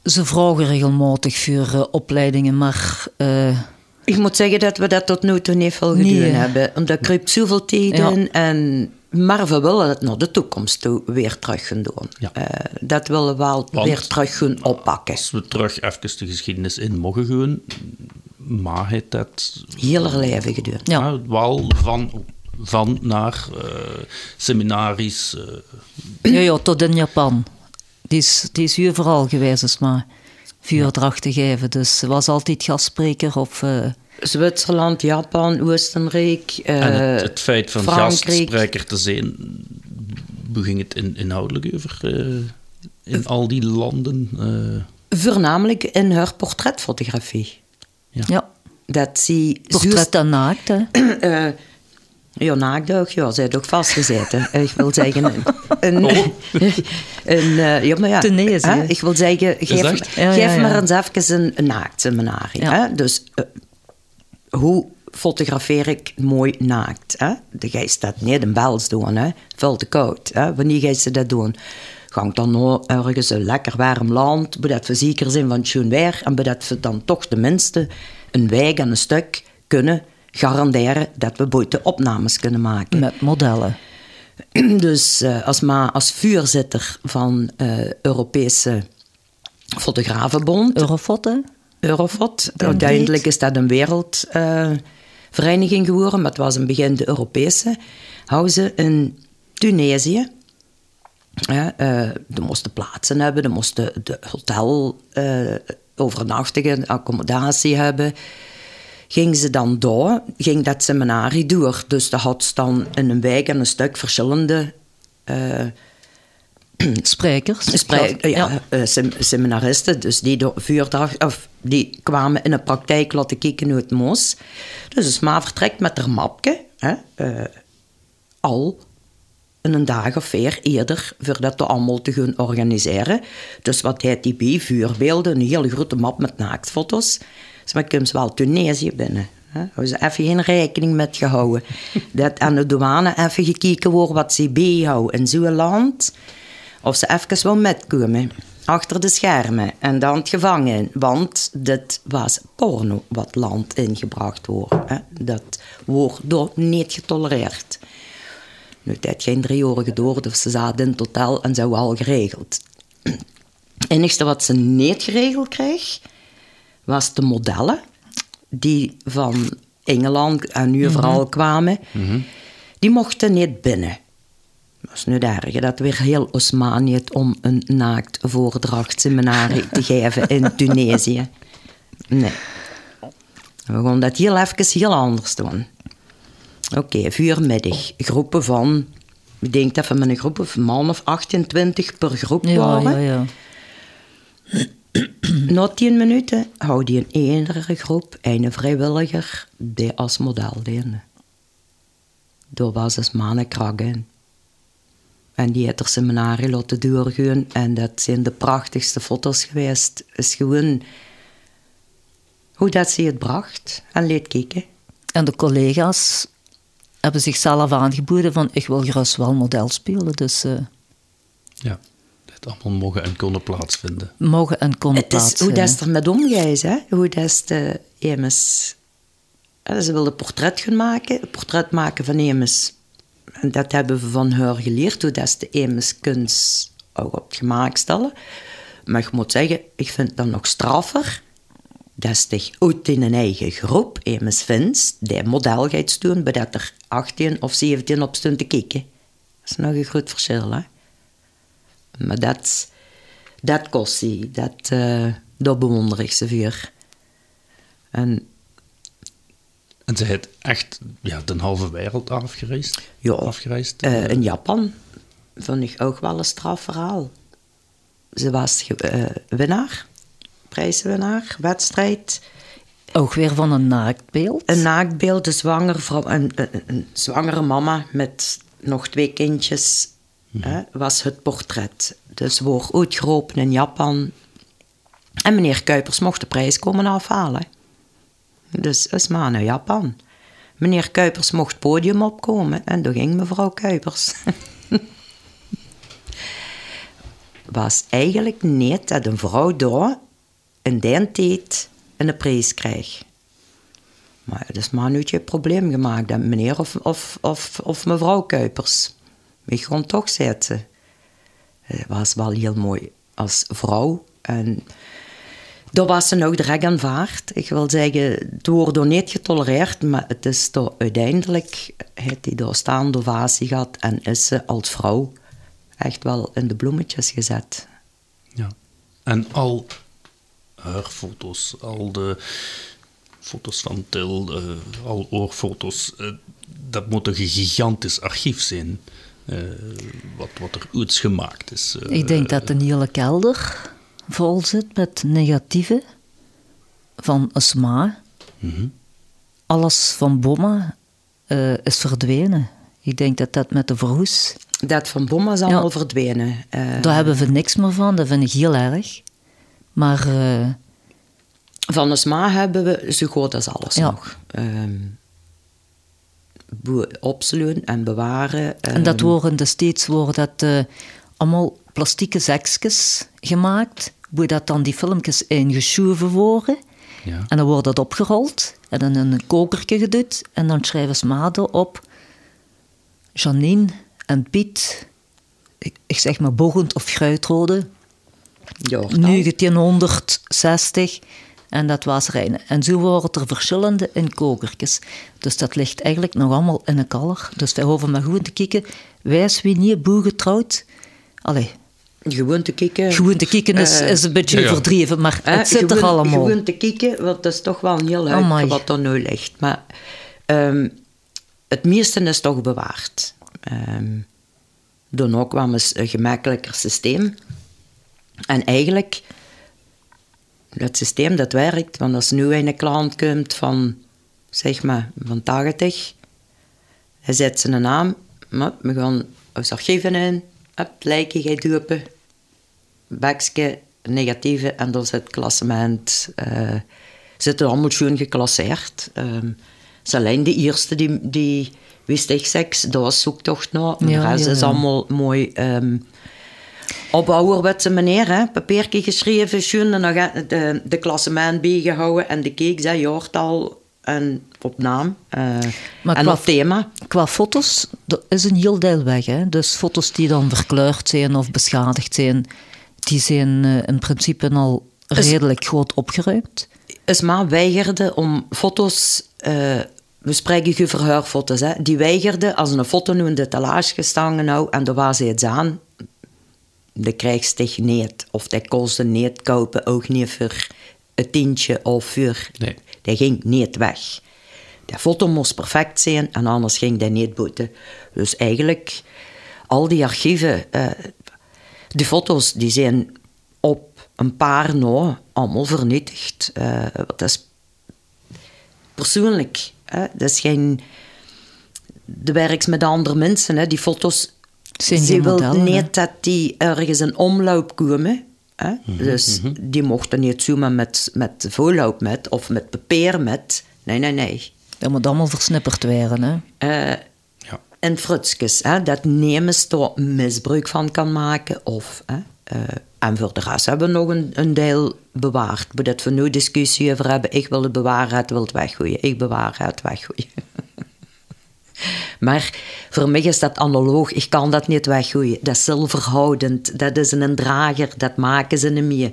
ze vragen regelmatig voor eh, opleidingen, maar eh, Ik moet zeggen dat we dat tot nu toe niet veel gedaan Nee. hebben. Want dat kruipt zoveel tijd Ja. in. En, maar we willen het naar de toekomst toe weer terug gaan doen. Ja. Eh, dat willen we wel Want- weer terug gaan oppakken. Als we terug even de geschiedenis in mogen gaan, maar het dat Heel erg leven gedaan. Ja. ja, wel van, van naar eh, seminaries. eh, ja, ja, tot in Japan. Die is, die is hier vooral geweest, is maar vuurdracht te geven. Dus ze was altijd gastspreker of... eh, Zwitserland, Japan, Oostenrijk, eh, en het, het feit van Frankrijk. gastspreker te zijn, beging het in, inhoudelijk over eh, in al die landen? eh, Voornamelijk in haar portretfotografie. ja, Dat zie portret en naakt, hè. Eh, ja, naakdag, ja, ze heeft ook vastgezeten. Eh, ik wil zeggen, een, een, Oh. een, eh, ja, maar ja, hè, ik wil zeggen, geef, me- Ja, geef ja, ja. maar eens even een, naaktseminar. Ja. Hè? Dus eh, hoe fotografeer ik mooi naakt? Hè? De geest staat niet in Bels doen, hè? veel te koud. Hè? Wanneer ga je dat doen? Gang dan nou ergens een lekker warm land, zodat we zeker zijn van het schoon weer en zodat we dan toch tenminste een wijk en een stuk kunnen garanderen dat we buiten opnames kunnen maken. Met modellen. Dus eh, als, ma als vuurzitter van eh Europese Fotografenbond, Eurofoto. Eurofot. Uiteindelijk is dat een wereldvereniging geworden, maar het was in het begin de Europese. Houden ze in Tunesië. Ja, eh, er moesten plaatsen hebben, er moesten de hotel eh overnachtigen, accommodatie hebben. Ging ze dan door, ging dat seminarie door. Dus dat had dan in een wijk en een stuk verschillende eh, Sprekers. Sprek, ja, eh, sem- seminaristen, dus die door vuurdag, of die kwamen in de praktijk laten kijken hoe het moest. Dus de sma vertrekt met haar mapje, hè, eh, al een dag of vier eerder, voordat we allemaal te gaan organiseren. Dus wat heet die bij? Vuurbeelden, een hele grote map met naaktfoto's. Dus maar komt wel Tunesië binnen. Hè. Hebben ze even geen rekening met gehouden. Dat aan de douane even gekeken wordt wat ze bijhouden in zo'n land. Of ze even wel metkomen. Achter de schermen. En dan het gevangen. Want dit was porno wat land ingebracht wordt. Hè. Dat wordt door niet getolereerd. Nu, het heeft geen drie uur geduurd. Of ze zaten in het hotel en ze al geregeld. Het enige wat ze niet geregeld kreeg, was de modellen. Die van Engeland en nu vooral kwamen. Die mochten niet binnen. Dat is nu erge, dat weer heel Osmanië om een naakt voordrachtseminarie te geven in Tunesië. Nee. We gaan dat heel even heel anders doen. Oké, vuurmiddag. Groepen van, ik denk dat we met een groep van man of 28 per groep Ja, waren. ja, ja. Na tien minuten houdt die een enige groep een vrijwilliger die als model diende. Daar was dus mannen kragen. En die heeft er seminarie laten doorgaan. En dat zijn de prachtigste foto's geweest. is gewoon hoe dat ze het bracht. En leed kijken. En de collega's hebben zichzelf aangeboden van ik wil gerust wel model spelen. Dus eh, Ja, dat allemaal mogen en konden plaatsvinden. mogen en konden Het is hoe plaatsvinden. dat is er met omgeis, hè? Hoe dat is de Emes. Ja, Ze wilden portret gaan maken, een portret maken van Emes. En dat hebben we van haar geleerd, hoe dat de kunst ook op het gemaakt stellen. Maar ik moet zeggen, ik vind dat nog straffer. Dat toch uit in een eigen groep, Emes vindt, die model gaat doen, bij dat er 18 of 17 op stond te kijken. Dat is nog een groot verschil, hè? Maar dat, dat kost hij. Dat, eh dat bewonder ik ze voor. En En ze heeft echt ja, de halve wereld afgereisd. ja, afgereisd. eh, in Japan vond ik ook wel een strafverhaal. Ze was eh, winnaar, prijswinnaar, wedstrijd. Ook weer van een naaktbeeld. Een naaktbeeld, een, zwanger vrouw, een, een, een zwangere mama met nog twee kindjes, hè, was het portret. Dus wordt uitgeroepen in Japan. En meneer Kuipers mocht de prijs komen afhalen. Dus is maar naar Japan. Meneer Kuipers mocht podium opkomen en toen ging mevrouw Kuipers. was eigenlijk niet dat een vrouw in die tijd een prijs kreeg. Maar dat is maar je probleem gemaakt, dat meneer of, of, of, of mevrouw Kuipers. Ik gewoon toch zetten. Het was wel heel mooi als vrouw. En daar was ze ook direct aanvaard. Ik wil zeggen, het wordt door niet getolereerd, maar het is door uiteindelijk, heeft hij door staande ovatie gehad en is ze als vrouw echt wel in de bloemetjes gezet. Ja. En al haar foto's, al de foto's van Til, eh, al oorfoto's, eh, dat moet een gigantisch archief zijn. eh, wat, wat er iets gemaakt is. Eh, Ik denk dat een hele kelder vol zit met negatieven van Asma. mhm. Alles van Bomma eh, is verdwenen. Ik denk dat dat met de verhoes, Dat van Bomma is allemaal Ja. verdwenen. Eh, daar hebben we niks meer van. Dat vind ik heel erg. Maar eh, Van de SMA hebben we zo goed als alles Ja. nog. Ehm be- opsluiten en bewaren. En dat ehm, worden de steeds worden dat, eh, allemaal plastieke zakjes gemaakt, waar dat dan die filmpjes ingeschoven worden. Ja. En dan wordt dat opgerold en dan in een kokertje gedaan. En dan schrijven ze maden op. Janine en Piet, ik, ik zeg maar Bogend of Gruitrode, ja, dan. 1960. En dat was Rijnen. En zo worden er verschillende in kokertjes. Dus dat ligt eigenlijk nog allemaal in een kaller. Dus wij hoeven maar gewoon te kijken. Wijs wie niet boe getrouwd. Allee, Gewoon te kijken. gewoon te kijken is, Eh, is een beetje ja, overdreven, maar hè, het zit er allemaal. Gewoon te kijken, want dat is toch wel een heel uit wat er nu ligt. Maar ehm, het meeste is toch bewaard. Ehm, Daarna kwam eens een gemakkelijker systeem. En eigenlijk, dat systeem dat werkt, want als nu een klant komt van, zeg maar, van 80, hij zet zijn naam, maar we gaan ons archieven in, up, lijken gij dupen, bakje, negatieve, en dan zit het klassement, uh, zitten allemaal schoon geclasseerd. Um, alleen de eerste die, die wist ik seks, dat was zoektocht naar. Ja, de rest ja, ja. is allemaal mooi um, op ouderwetse manier, hè. papiertje geschreven, schoon, en dan gaat de, de klassement bijgehouden en de keek zei jaartal en op naam uh, en qua, op thema. Qua foto's dat is een heel deel weg. Hè? Dus foto's die dan verkleurd zijn of beschadigd zijn, die zijn uh, in principe al redelijk is, groot opgeruimd. Isma weigerde om foto's... Uh, we spreken over verhuurfoto's. Hè. Die weigerde als een foto nu in de talage gestangen nou, en daar was ze het aan. De krijgst niet. Of dat kostte niet kopen, ook niet voor een tientje of voor... Nee. Die ging niet weg. De foto moest perfect zijn en anders ging die niet boeten. Dus eigenlijk, al die archieven, uh, die foto's, die zijn op een paar na allemaal vernietigd. Uh, dat is persoonlijk. Hè? Dat is geen... De werks met andere mensen. Hè? Die foto's, zijn ze wil niet dat die ergens in omloop komen. Hè? Mm -hmm, dus mm -hmm. die mochten niet zomaar met, met voorloop met of met papier met. Nee, nee, nee. Dat moet allemaal versnipperd worden, hè? Uh, ja. En frutsjes, hè, dat nemens er misbruik van kan maken. Of, hè, uh, en voor de rest hebben we nog een, een deel bewaard. Maar dat we nu discussie over hebben. Ik wil het bewaren, het wil het weggooien. Ik bewaar het weggooien. maar voor mij is dat analoog. Ik kan dat niet weggooien. Dat is zilverhoudend. Dat is een drager. Dat maken ze niet meer.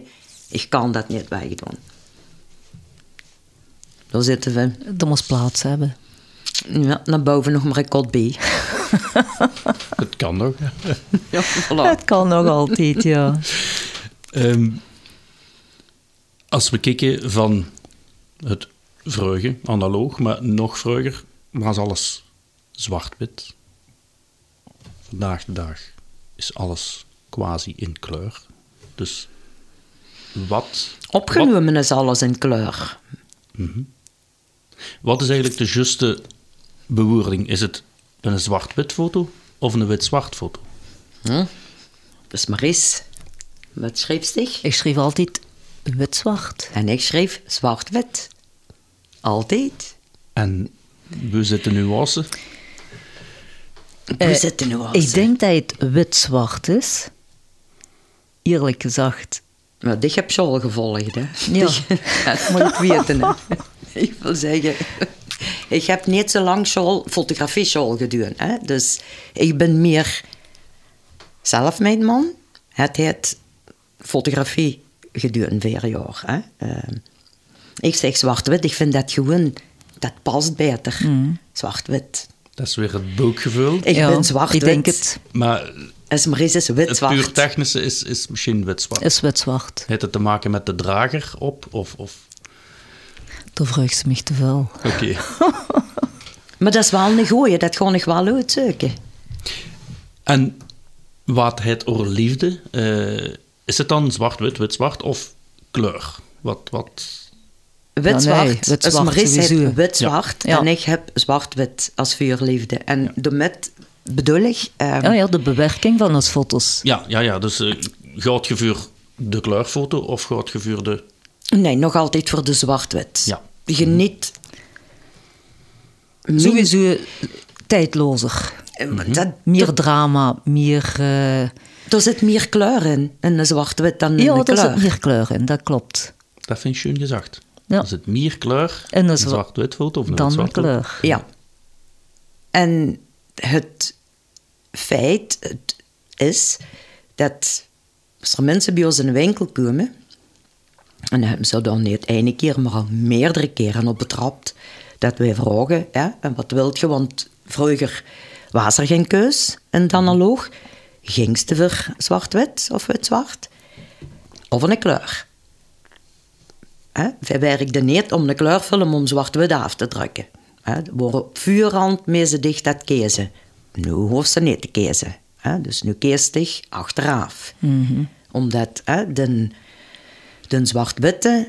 Ik kan dat niet wegdoen. Daar zitten we. Dat moest plaats hebben. Ja, naar boven nog maar een kot B. Het kan nog. ja, voilà. Het kan nog altijd, ja. Um, als we kijken van het vreugde, analoog, maar nog vroeger was alles zwart-wit. Vandaag de dag is alles quasi in kleur. Dus wat... Opgenomen wat, is alles in kleur. Mm -hmm. Wat is eigenlijk de juiste bewoording? Is het een zwart-wit foto of een wit-zwart foto? Hm? Is Maries. Wat schreef zich? Ik schreef altijd wit-zwart. En ik schreef zwart-wit. Altijd. En hoe zit de nuance? Hoe uh, zit de nuance? Ik denk dat het wit-zwart is. Eerlijk gezegd. Maar dit heb je al gevolgd, hè? Ja. dat moet ik weten, hè? ik wil zeggen... Ik heb niet zo lang school, fotografie school gedaan. Hè? Dus ik ben meer zelf mijn man. Het heeft fotografie gedaan vier jaar. Hè? Uh, ik zeg zwart-wit, ik vind dat gewoon, dat past beter. Mm. Zwart-wit. Dat is weer het boekgevoel. Ik ja, ben zwart-wit. Ik denk het. Maar is is wit-zwart. Het puur technische is, is misschien wit-zwart. Is wit-zwart. Heeft het te maken met de drager op? Of, of? Vraagt ze me te veel. Oké. Okay. maar dat is wel een goeie, dat gewoon nog wel uitzoeken. En wat het over liefde, uh, is het dan zwart-wit, wit-zwart of kleur? Wat... wat... Wit-zwart. Ja, nee, wit dus heeft wit-zwart ja. en ik heb zwart-wit als vuurliefde. En ja. de met bedoel ik... Um... Ja, ja, de bewerking van onze foto's. Ja, ja, ja dus uh, de kleurfoto of voor de... Nee, nog altijd voor de zwart-wit. Ja. Geniet... Sowieso tijdlozer. Mm-hmm. Dat, meer drama, meer... Uh... Er zit meer kleur in, in een zwart-wit dan in ja, de kleur. Ja, er zit meer kleur in, dat klopt. Dat vind je schön gezegd. Ja. Er zit meer kleur in een zwart-wit foto of een dan zwart kleur. Ja. En het feit het is dat als er mensen bij ons in de winkel komen, en hebben ze dan niet één keer, maar al meerdere keren op betrapt, dat wij vragen, hè, en wat wilt je? Want vroeger was er geen keus in het analoog. Ging ze voor zwart-wit of wit-zwart? Of een kleur? Hè? Wij werkten niet om een kleurfilm om zwart-wit af te drukken. Hè? Waar op vuurrand mee ze dicht dat kiezen. Nu hoeft ze niet te kiezen. Hè? Dus nu keestig achteraf. Omdat hè, de, de zwart-witte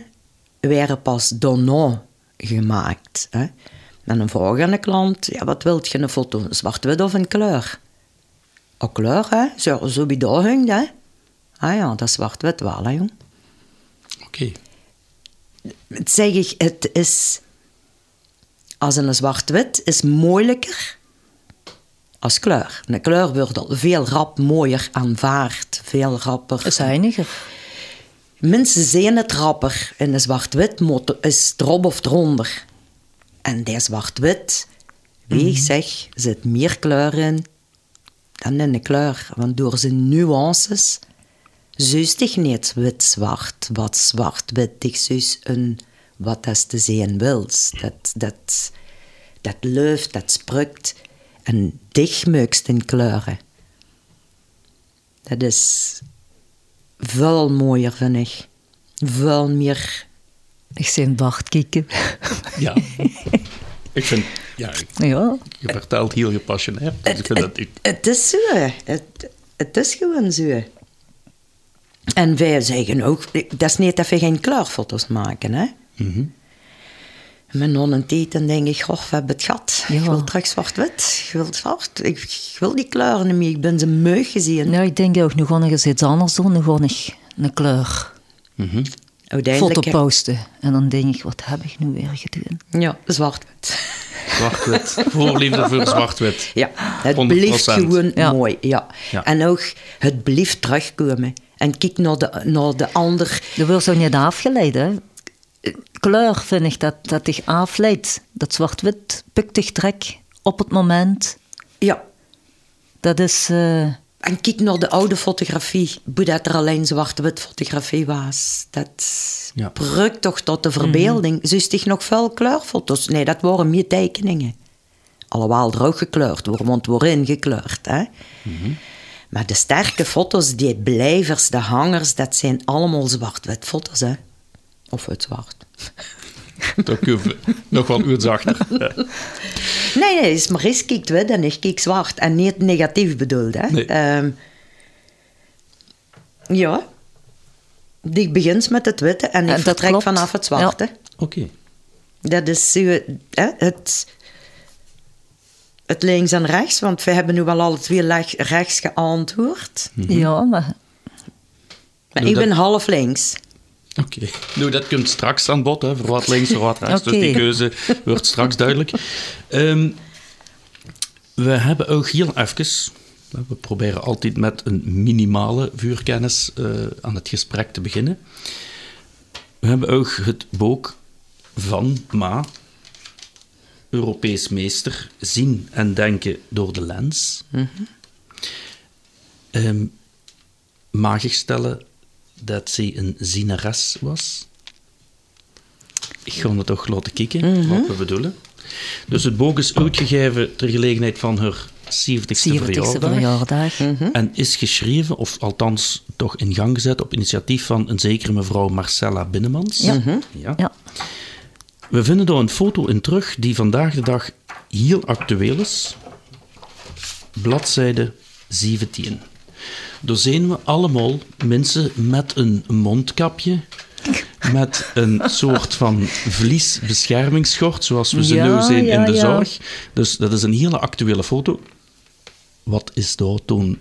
werden pas daarna gemaakt. Hè? En dan vraag aan de klant, ja, wat wilt je een foto? Een zwart-wit of een kleur? Een kleur, hè? Zo, zo bij hangt, hè? Ah ja, dat is zwart-wit wel, hè, jong. Oké. Zeg ik, het is... Als een zwart-wit is moeilijker als kleur. Een kleur wordt al veel rap mooier aanvaard. Veel rapper. Zuiniger. Mensen zien het rapper. In een zwart-wit is erop of eronder. En die zwart-wit, wie ik zeg, zit meer kleur in dan in de kleur. Want door zijn nuances zuist ik niet wit-zwart, wat zwart-wit. Ik zuis een wat dat te zien wils. Dat, dat, dat leeft, dat sprukt. En dichtmeukst in kleuren. Dat is veel mooier, vind ik. Veel meer... Ik zie Bart kijken. Ja. ik vind... Ja, Ja. je vertelt heel gepassioneerd. Dus ik vind dat... ik- Het is zo. Het, het is gewoon zo. En wij zeggen ook, dat is niet dat we geen kleurfoto's maken, hè. Mhm. Met non en dan denk ik, goh, we hebben het gehad. Ik Ja. wil terug zwart-wit. Ik wil zwart. Ik, ik wil die kleuren niet meer. Ik ben ze meug gezien. Nou, ik denk ook, nu ga ik eens iets anders doen. Nu ga ik een kleur Mhm. Uiteindelijk, foto posten. En dan denk ik, wat heb ik nu weer gedaan? Ja, zwart-wit. Zwart-wit. Voorliefde voor zwart-wit. Ja, het 100%. blijft gewoon Ja. mooi. Ja. Ja. En ook, het blijft terugkomen. En kijk naar de, naar de ander. Dat wordt zo niet afgeleid, hè. Kleur vind ik dat, dat dich afleidt. Dat zwart-wit pukt dich trek op het moment. Ja, Dat is... eh, En kijk naar de oude fotografie, hoe dat er alleen zwart-wit fotografie was. Dat Ja. brukt toch tot de verbeelding. Zo is nog veel kleurfoto's? Nee, dat waren meer tekeningen. Alhoewel er ook gekleurd worden, want worden ingekleurd. Hè? Maar de sterke foto's, die blijvers, de hangers, dat zijn allemaal zwart-wit foto's. Hè? Of uit zwart. Dat je nog wel iets achter. Ja. Nee, nee, is maar eens kijkt wit en ik kijk zwart. En niet negatief bedoeld, hè. Nee. Ehm, ja. Die begint met het witte en ik vertrek klopt. vanaf het zwarte. Oké. Dat is hè, het, het links en rechts, want we hebben nu wel alle twee rechts geantwoord. Ja, maar... Ik ben half links. Oké. Nu, dat komt straks aan bod, hè, voor wat links, voor wat rechts. Dus Oké. die keuze wordt straks duidelijk. Ehm, we hebben ook heel even... We proberen altijd met een minimale vuurkennis eh, aan het gesprek te beginnen. We hebben ook het boek van Ma, Europees meester, zien en denken door de lens. Ehm, mag ik stellen dat zij een zieneres was? Ik ga het toch laten kijken, wat we bedoelen. Dus het boek is uitgegeven ter gelegenheid van haar 70ste 70ste verjaardag. verjaardag. En is geschreven, of althans toch in gang gezet, op initiatief van een zekere mevrouw Marcella Binnemans. Ja. Ja. Ja. We vinden daar een foto in terug die vandaag de dag heel actueel is. Bladzijde 17. Daar zien we allemaal mensen met een mondkapje, met een soort van vliesbeschermingsschort, zoals we ze Ja, nu zien ja, in de ja. zorg. Dus dat is een hele actuele foto. Wat is daar toen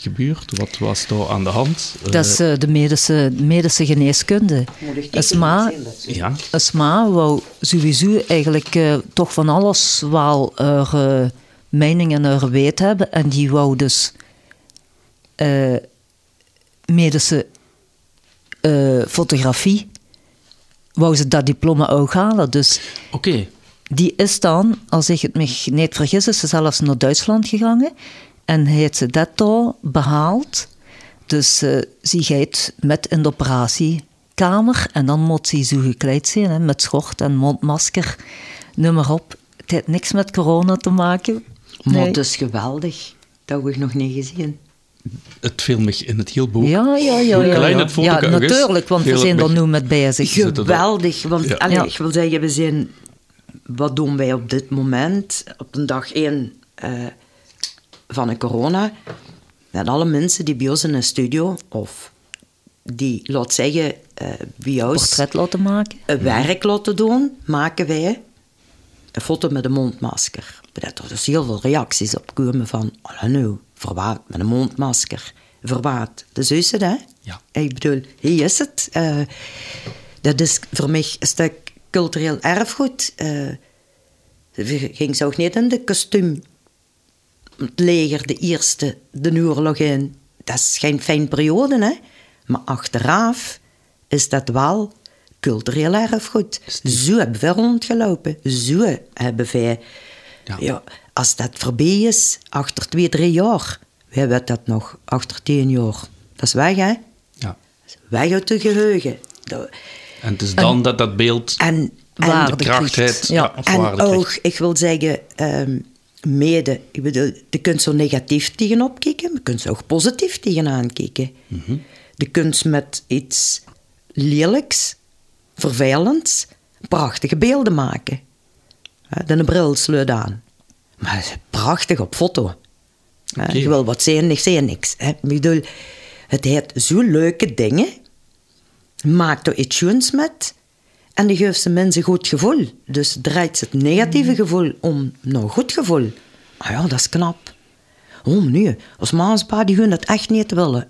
gebeurd? Wat was daar aan de hand? Dat is eh, de medische, medische geneeskunde. Esma, Eh, ja, Esma wou sowieso eigenlijk eh, toch van alles wel haar eh, mening en haar weet hebben. En die wou dus eh, medische eh, fotografie, wou ze dat diploma ook halen. Dus oké. die is dan, als ik het me niet vergis, is ze zelfs naar Duitsland gegaan. En heeft ze dat daar behaald. Dus eh ze gaat met in de operatiekamer. En dan moet ze zo gekleed zijn, hè, met schort en mondmasker. Noem maar op. Het heeft niks met corona te maken. Maar Nee. het is geweldig. Dat heb ik nog niet gezien. Het film me in het heel boek. Ja, ja, ja. Ja, klein ja. het ja natuurlijk, want we zijn er nu met bezig. Geweldig, want Ja. allee, Ja. ik wil zeggen, we zijn... Wat doen wij op dit moment, op de dag één eh, van de corona? dat alle mensen die bij ons in een studio of die, laat zeggen, eh, bij ons Portret laten maken. een werk laten doen, maken wij een foto met een mondmasker. Dat er dus heel veel reacties op komen van, oh nu, verwaard met een mondmasker. Verwaard. Dus is het, hè? Ja. Ik bedoel, hier is het. Eh, dat is voor mij een stuk cultureel erfgoed. Eh we ging zo niet in de kostuum het leger, de eerste, de oorlog in. Dat is geen fijn periode, hè? Maar achteraf is dat wel cultureel erfgoed. Zo hebben we rondgelopen. Zo hebben wij... Ja. Ja. als dat voorbij is, achter twee, drie jaar... We hebben dat nog, achter tien jaar. Dat is weg, hè? Ja. Weg uit de geheugen. En het is dan dat dat beeld En, Waarde de kracht krijgt. heeft. Ja. En ook, ik wil zeggen, ehm, mede, ik bedoel, je kunt zo negatief tegenop kijken, maar je kunt er ook positief tegenaan kijken. Je kunt met iets lelijks, vervelends, prachtige beelden maken. Ja, dan een bril sluit aan. Maar is prachtig op foto. Ja. Je wil wat zeggen, ik zeg niks. Hè. Ik bedoel, het heeft zo leuke dingen. Maakt er iets met. En die geeft ze mensen goed gevoel. Dus draait het negatieve gevoel om naar een goed gevoel. Ah ja, dat is knap. Oh, nee, als maanspa, die gaan dat echt niet willen.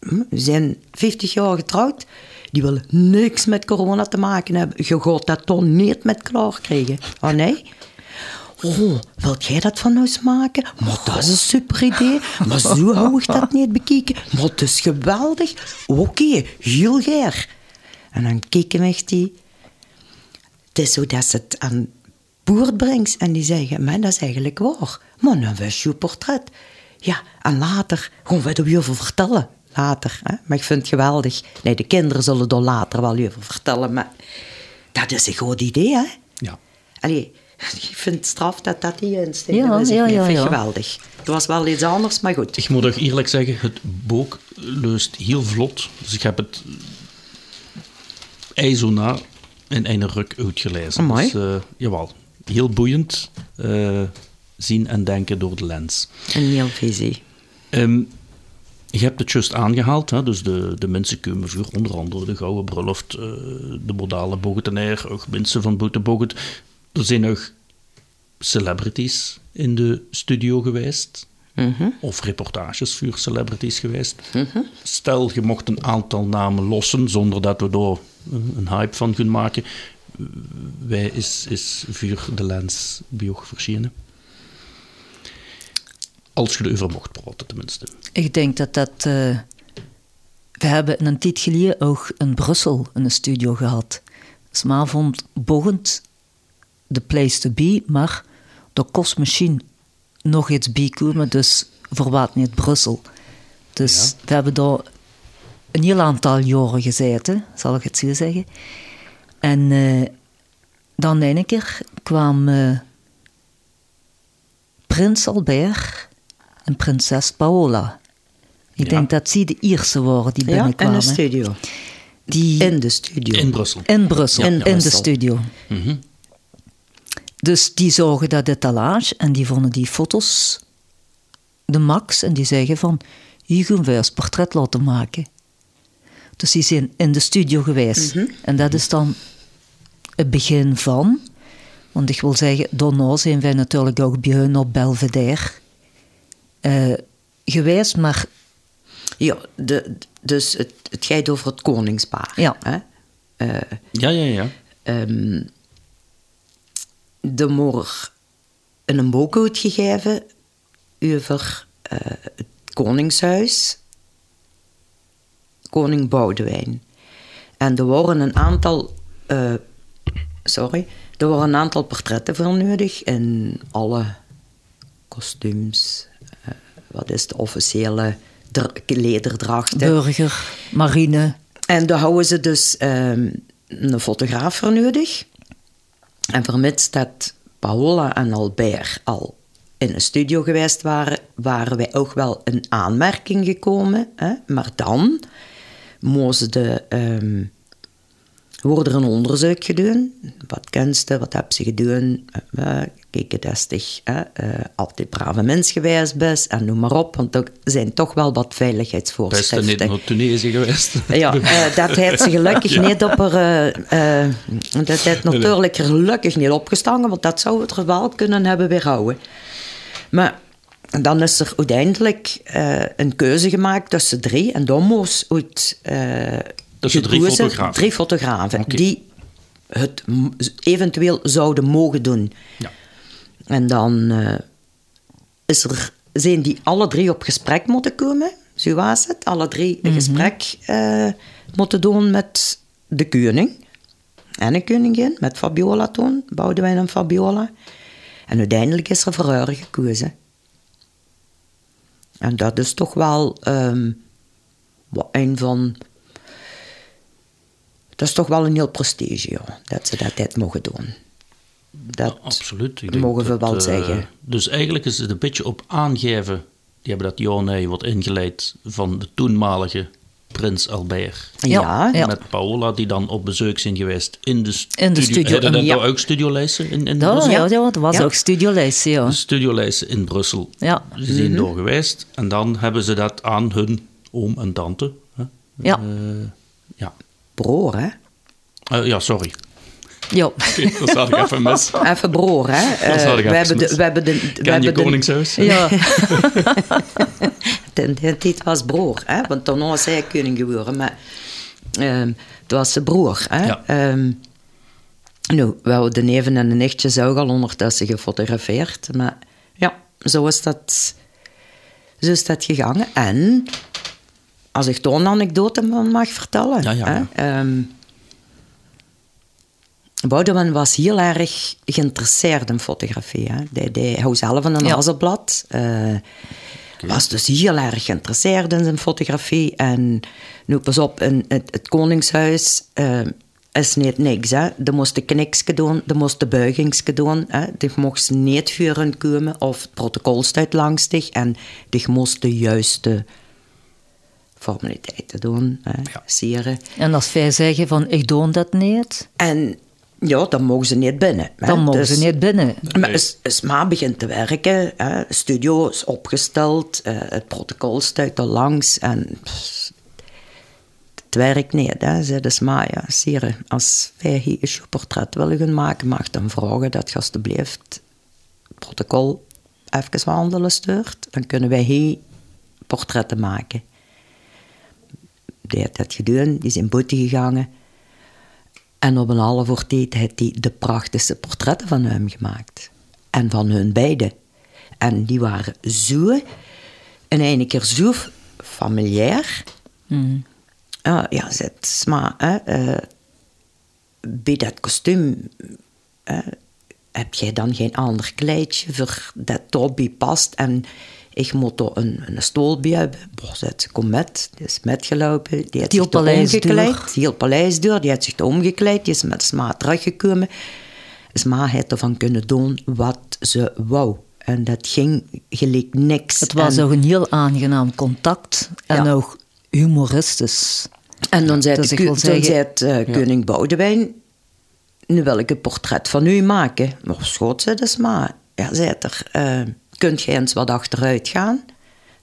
Hm, We zijn 50 jaar getrouwd. Die willen niks met corona te maken hebben. Je gaat dat toch niet met klaar krijgen. Oh nee? Oh, wilt jij dat van ons maken? Maar dat is een super idee. Maar zo hou ik dat niet bekeken. Maar het is geweldig. Oké, heel geer. En dan kijken we die. Het is zo dat ze het aan boord brengt en die zeggen, maar dat is eigenlijk waar. Maar dan was je portret. Ja, en later gaan we het over vertellen. Later, hè? maar ik vind het geweldig. Nee, de kinderen zullen er later wel over vertellen, maar dat is een goed idee, hè? Ja. Allee, ik vind het straf dat dat niet in staat. Ja, dat is ja, geweldig. Het was wel iets anders, maar goed. Ik moet ook eerlijk zeggen, het boek leust heel vlot. Dus ik heb het ijzona in een ruk uitgelezen. Amai. Dus, eh, jawel, heel boeiend. eh, zien en denken door de lens. Een heel visie. Je hebt het juist aangehaald, hè? dus de, de voor onder andere de Gouden Bruiloft, eh, de modale Bogetenair, ook mensen van Boete Boget. Er zijn nog celebrities in de studio geweest, of reportages voor celebrities geweest. Stel, je mocht een aantal namen lossen, zonder dat we daar een, hype van kunnen maken. Wij is, is voor de lens bio verschenen. Als je erover mocht praten, tenminste. Ik denk dat dat... eh, we hebben een tijd geleden ook in Brussel een studio gehad. Maar vond Bogend de place to be, maar er kost misschien nog iets bijkomen, dus verwaat niet Brussel. Dus we hebben daar een heel aantal jaren gezeten, zal ik het zo zeggen. En eh, dan een keer kwam eh, prins Albert en prinses Paola. Ik Ja. denk dat die de Ierse waren die Ja, in binnenkwamen. de studio. Die, In de studio. In Brussel. in Brussel, In in, de studio. Dus die zorgen dat etalage en die vonden die foto's de max en die zeggen van, hier gaan wij als portret laten maken. Dus die zijn in de studio geweest. En dat is dan het begin van, want ik wil zeggen, daarna zijn wij natuurlijk ook bij hun op Belvedere eh, geweest, maar Ja, de, dus het, het gaat over het koningspaar. Ja. Hè? Eh, Ja, ja, ja. ehm, de moor in een boek uitgegeven over eh, het koningshuis, koning Boudewijn. En er waren een aantal, eh, sorry, er waren een aantal portretten voor nodig in alle kostuums. eh, wat is de officiële dra- lederdrachten? burger, marine, En daar houden ze dus ehm, een fotograaf voor nodig. En vermits dat Paola en Albert al in een studio geweest waren, waren wij ook wel in aanmerking gekomen. Hè? Maar dan moesten de, ehm, wordt er een onderzoek gedaan. Wat kunsten, wat heb ze gedaan? Uh, toch uh, altijd brave mens geweest best en noem maar op. Want er zijn toch wel wat veiligheidsvoorschriften. Best niet naar Tunesië geweest. Ja, uh, dat heeft ze gelukkig ja. niet op er... dat heeft natuurlijk gelukkig niet opgestangen, want dat zou het er wel kunnen hebben weerhouden. Maar dan is er uiteindelijk een keuze gemaakt tussen drie. En dan moest uit Tussen drie fotografen? Drie fotografen die het eventueel zouden mogen doen. Ja. En dan uh, is er, zijn die alle drie op gesprek moeten komen. Zo was het. Alle drie een mhm. gesprek uh, moeten doen met de koning. En een koningin, met Fabiola toen. wij en Fabiola. En uiteindelijk is er voor haar gekozen. En dat is toch wel um, een van dat is toch wel een heel prestige, joh, dat ze dat tijd mogen doen. Dat absoluut. Ik mogen we wel uh, zeggen. Dus eigenlijk is het een beetje op aangeven, die hebben dat ja nee wat ingeleid van de toenmalige prins Albert. Ja. ja. Met Paola, die dan op bezoek zijn geweest in de, in de studio. Hadden dat ja. ook studiolessen in, in dat, Brussel? Ja, ja, het was ook studiolessen, ja. Studiolessen in Brussel. Ja. Ze zijn mm -hmm. door geweest en dan hebben ze dat aan hun oom en tante. Hè? Ja. Uh, ja broer, hè? Uh, ja, sorry. Ja. Okay, dat ik even mis. Even broer, hè? Dat ik we, hebben de, we hebben de... We Ken je koningshuis? Ja. de, tijd was broer, hè? Want toen was hij koning geworden, maar... Um, het was de broer, hè? Ja. Um, nou, we hadden de neven en de nichtjes ook al ondertussen gefotografeerd, maar ja, zo is dat, zo is dat gegaan. En als ik toch een anekdote mag vertellen. Ja, ja, ja. Um, Boudewijn was heel erg geïnteresseerd in fotografie. Hè. Hij, hij houdt zelf een ja. Hazelblad. Uh, was dus heel erg geïnteresseerd in zijn fotografie. En nu pas op, in het, het Koningshuis uh, is niet niks. Hè. Er moest de kniksje doen, er moest de buigingsje doen. Hè. Er mocht niet vuren komen of het protocol staat langs zich. En er moest de juiste formaliteiten doen, hè, ja. sieren. En als wij zeggen van ik doe dat niet? En ja, dan mogen ze niet binnen. Hè. Dan mogen dus, ze niet binnen. Maar als, als Ma begint te werken, hè, de studio is opgesteld, uh, het protocol stuit er langs en pff, het werkt niet. Hè. Zei dus Ma, ja, sieren, als wij hier een portret willen gaan maken, mag dan vragen dat je alsjeblieft het protocol even wandelen stuurt. Dan kunnen wij hier portretten maken die heeft dat gedaan, die is in boete gegaan. En op een half tijd heeft hij de prachtigste portretten van hem gemaakt. En van hun beiden. En die waren zo, en een keer zo familiair. Mm. Uh, ja, zet maar, hè, uh, bij dat kostuum uh, heb jij dan geen ander kleedje voor dat Toby past. En ik moet er een, een stoel bij hebben. Boah, ze komt met, die is metgelopen. Die heeft die zich omgekleed. Die paleis door, die heeft zich omgekleed. Die is met Sma teruggekomen. Sma heeft ervan kunnen doen wat ze wou. En dat ging gelijk niks. Het was ook een heel aangenaam contact. En ja. ook humoristisch. En dan zei, het, dan zei het uh, ja. koning Boudewijn... Nu wil ik een portret van u maken. Maar schoot ze dus maar. Ja, zei er... Uh, kunt jij eens wat achteruit gaan?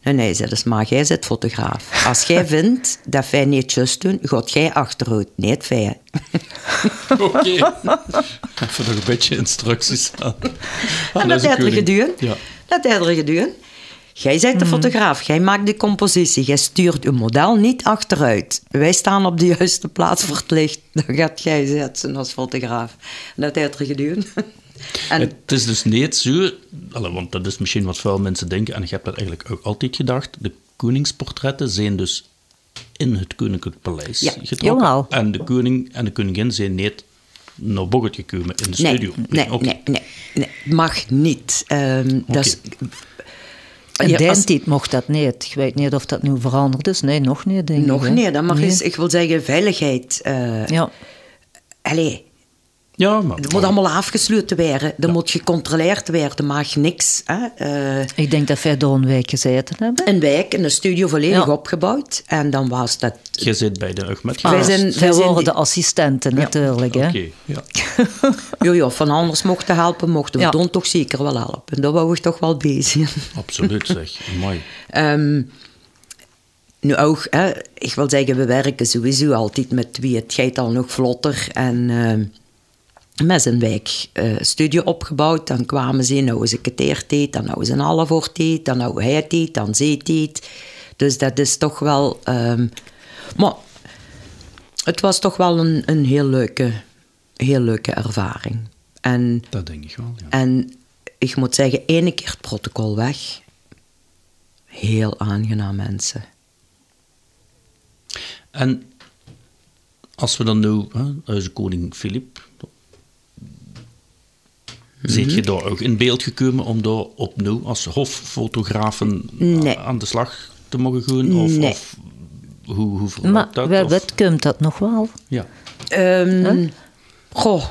Nee, nee, zei dus maar, jij zit fotograaf. Als jij vindt dat wij niet juist doen, gaat jij achteruit, niet wij. Oké. Okay. Even nog een beetje instructies aan. En dat heeft er gedaan. Ja. Dat heeft er gedaan. Jij bent de mhm. fotograaf, jij maakt de compositie, jij stuurt je model niet achteruit. Wij staan op de juiste plaats voor het licht, dan gaat jij zetten als fotograaf. Dat heeft er gedaan. En... Het is dus niet zo, want dat is misschien wat veel mensen denken, en ik heb dat eigenlijk ook altijd gedacht, de koningsportretten zijn dus in het koninklijk paleis ja. getrokken. Jawel. En de koning en de koningin zijn niet naar boven gekomen in de nee, studio. Nee, okay. nee, nee, nee, mag niet. Um, okay. dat is, in ja, als... tijd mocht dat niet. Ik weet niet of dat nu veranderd is. Nee, nog niet, denk nog ik. Nog niet. Dat mag nee. eens, ik wil zeggen, veiligheid. Uh, ja. Allee, Ja, maar... Het moet allemaal afgesloten worden. Er moet gecontroleerd worden. Er mag niks. Hè. Eh, Ik denk dat wij daar een week gezeten hebben. een wijk, een studio volledig Ja. opgebouwd. En dan was dat... Je zit bij de Ahmed Wij zijn- wij waren die- de assistenten natuurlijk. Hè. Oké, ja. Jojo, van anders mochten helpen, mochten we Ja. dan toch zeker wel helpen. Daar wou ik toch wel bezig. Absoluut, zeg. Mooi. Ehm, nu ook, hè, ik wil zeggen, we werken sowieso altijd met wie het gaat al nog vlotter. En ehm, met zijn wijk eh, studio opgebouwd. Dan kwamen ze, nou is ik het eertijd, dan nou is een half voor tijd, dan nou hij tijd, dan zij tijd. Dus dat is toch wel... ehm, maar het was toch wel een, een heel, leuke, heel leuke ervaring. En Dat denk ik wel, ja. en ik moet zeggen, ene keer het protocol weg. Heel aangenaam mensen. En als we dan nu, hè, koning Filip, zit je daar ook in beeld gekomen om daar opnieuw als hoffotografen Nee. aan de slag te mogen gaan? Of, Nee. of hoe, hoe verloopt Maar dat? Of- wat komt dat nog wel? Ja. Ehm, Goh.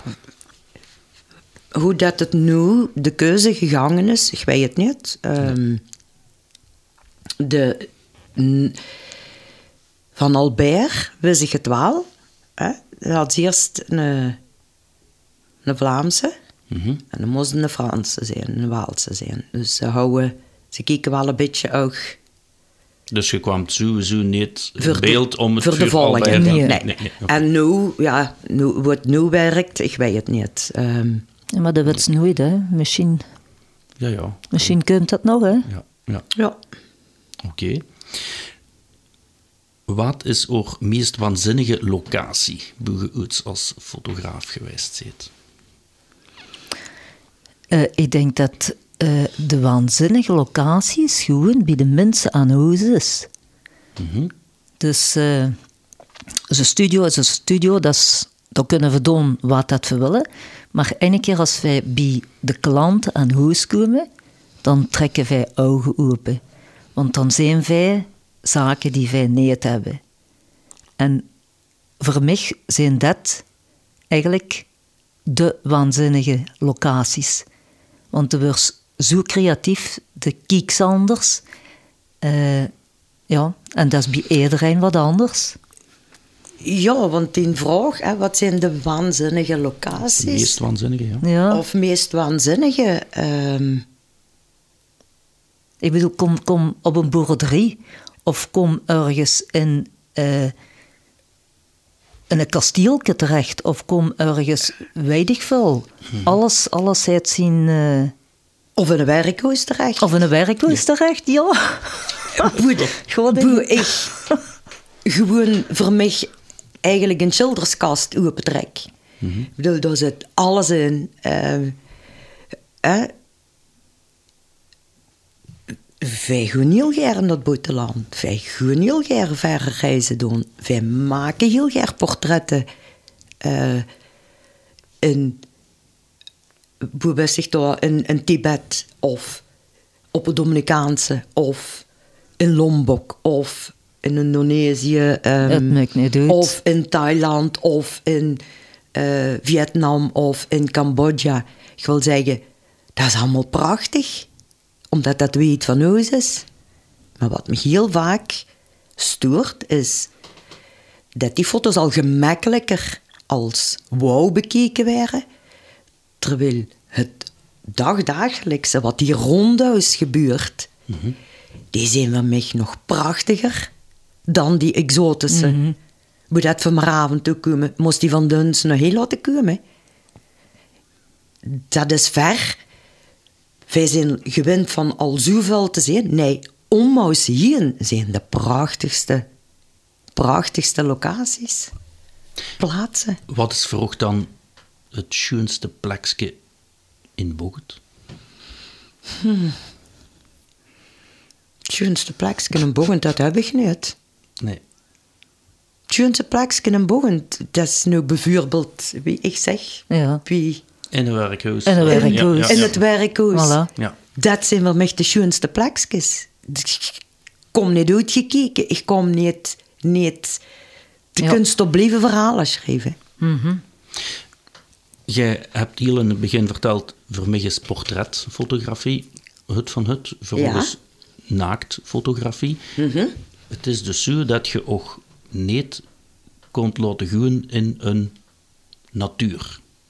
Hoe dat het nu, de keuze gegangen is, ik weet het niet. Ehm, de, van Albert wist ik het wel. Hè? Hij had eerst een, een Vlaamse. Mhm. En dan moest het een Franse zijn, een Waalse zijn. Dus ze houden, ze kijken wel een beetje ook Dus je kwam sowieso niet in voor de- beeld om het voor de vuur volgende. Nee. Nee, nee. nee, nee, oké. En nu, ja, nu, het nu werkt, ik weet het niet. Ehm, Ja, maar dat ze nooit, hè. Misschien, Ja, ja. misschien komt dat nog, hè. ja, ja. ja. Oké. Wat is ook meest waanzinnige locatie ooit als fotograaf geweest zit? Eh, ik denk dat eh, de waanzinnige locatie is gewoon bij de mensen aan huis is. Dus eh zijn studio is een studio, dat is, kunnen we doen wat dat we willen. Maar ene keer als wij bij de klant aan huis komen, dan trekken wij ogen open. Want dan zijn wij zaken die wij niet hebben. En voor mij zijn dat eigenlijk de waanzinnige locaties. Want er wordt zo creatief, de kieks anders. Eh, ja, en dat is bij iedereen wat anders. Ja, want die vraag, hè, wat zijn de waanzinnige locaties? Het meest waanzinnige, ja. Ja. Of meest waanzinnige? ehm, Ik bedoel, kom, kom op een boerderie of kom ergens in, eh, in een kasteeltje terecht of kom ergens, weet ik veel. Alles, alles heeft zien... eh, of in een werkhuis terecht. of in een werkhuis terecht, ja. Boe, Gewoon boe, ik gewoon voor mij eigenlijk een schilderskast opentrek. Ik bedoel, daar zit alles in. hè. Wij gaan heel graag naar het buitenland. Wij gaan heel graag verre reizen doen. Wij maken heel graag portretten eh, in, hoe daar, in, in Tibet of op het Dominicaanse of in Lombok of in Indonesië. ehm. Of in Thailand of in eh, Vietnam of in Cambodja. Ik wil zeggen, dat is allemaal prachtig, omdat dat weet van huis is. Maar wat me heel vaak stoort, is dat die foto's al gemakkelijker als wauw bekeken werden, terwijl het dagdagelijkse wat hier ronduit gebeurt, die zijn voor mij nog prachtiger dan die exotische. Moet dat van vanavond toe komen, moest die van Duns nog heel laten komen. Dat is ver. Wij zijn gewend van al zoveel te zien. Nee, om ons heen zijn de prachtigste, prachtigste locaties. Plaatsen. Wat is voor dan het schoonste plekje in Bogut? Het schoonste plekje in Bogen, dat heb ik niet. Nee. Het schoonste plekje in Bogen, dat is nu bijvoorbeeld, wie ik zeg, Ja. wie In een werkhuis. In een werkhuis. in het werkhuis. Voilà. Ja. Dat zijn voor mij de schoonste plekjes. Ik kom niet uitgekeken, ik kom niet, niet de Ja. kunst op blijven verhalen schrijven. Jij hebt hier in het begin verteld, voor mij is portretfotografie hut van hut, vervolgens naaktfotografie. Het is dus zo dat je ook niet kunt laten gaan in een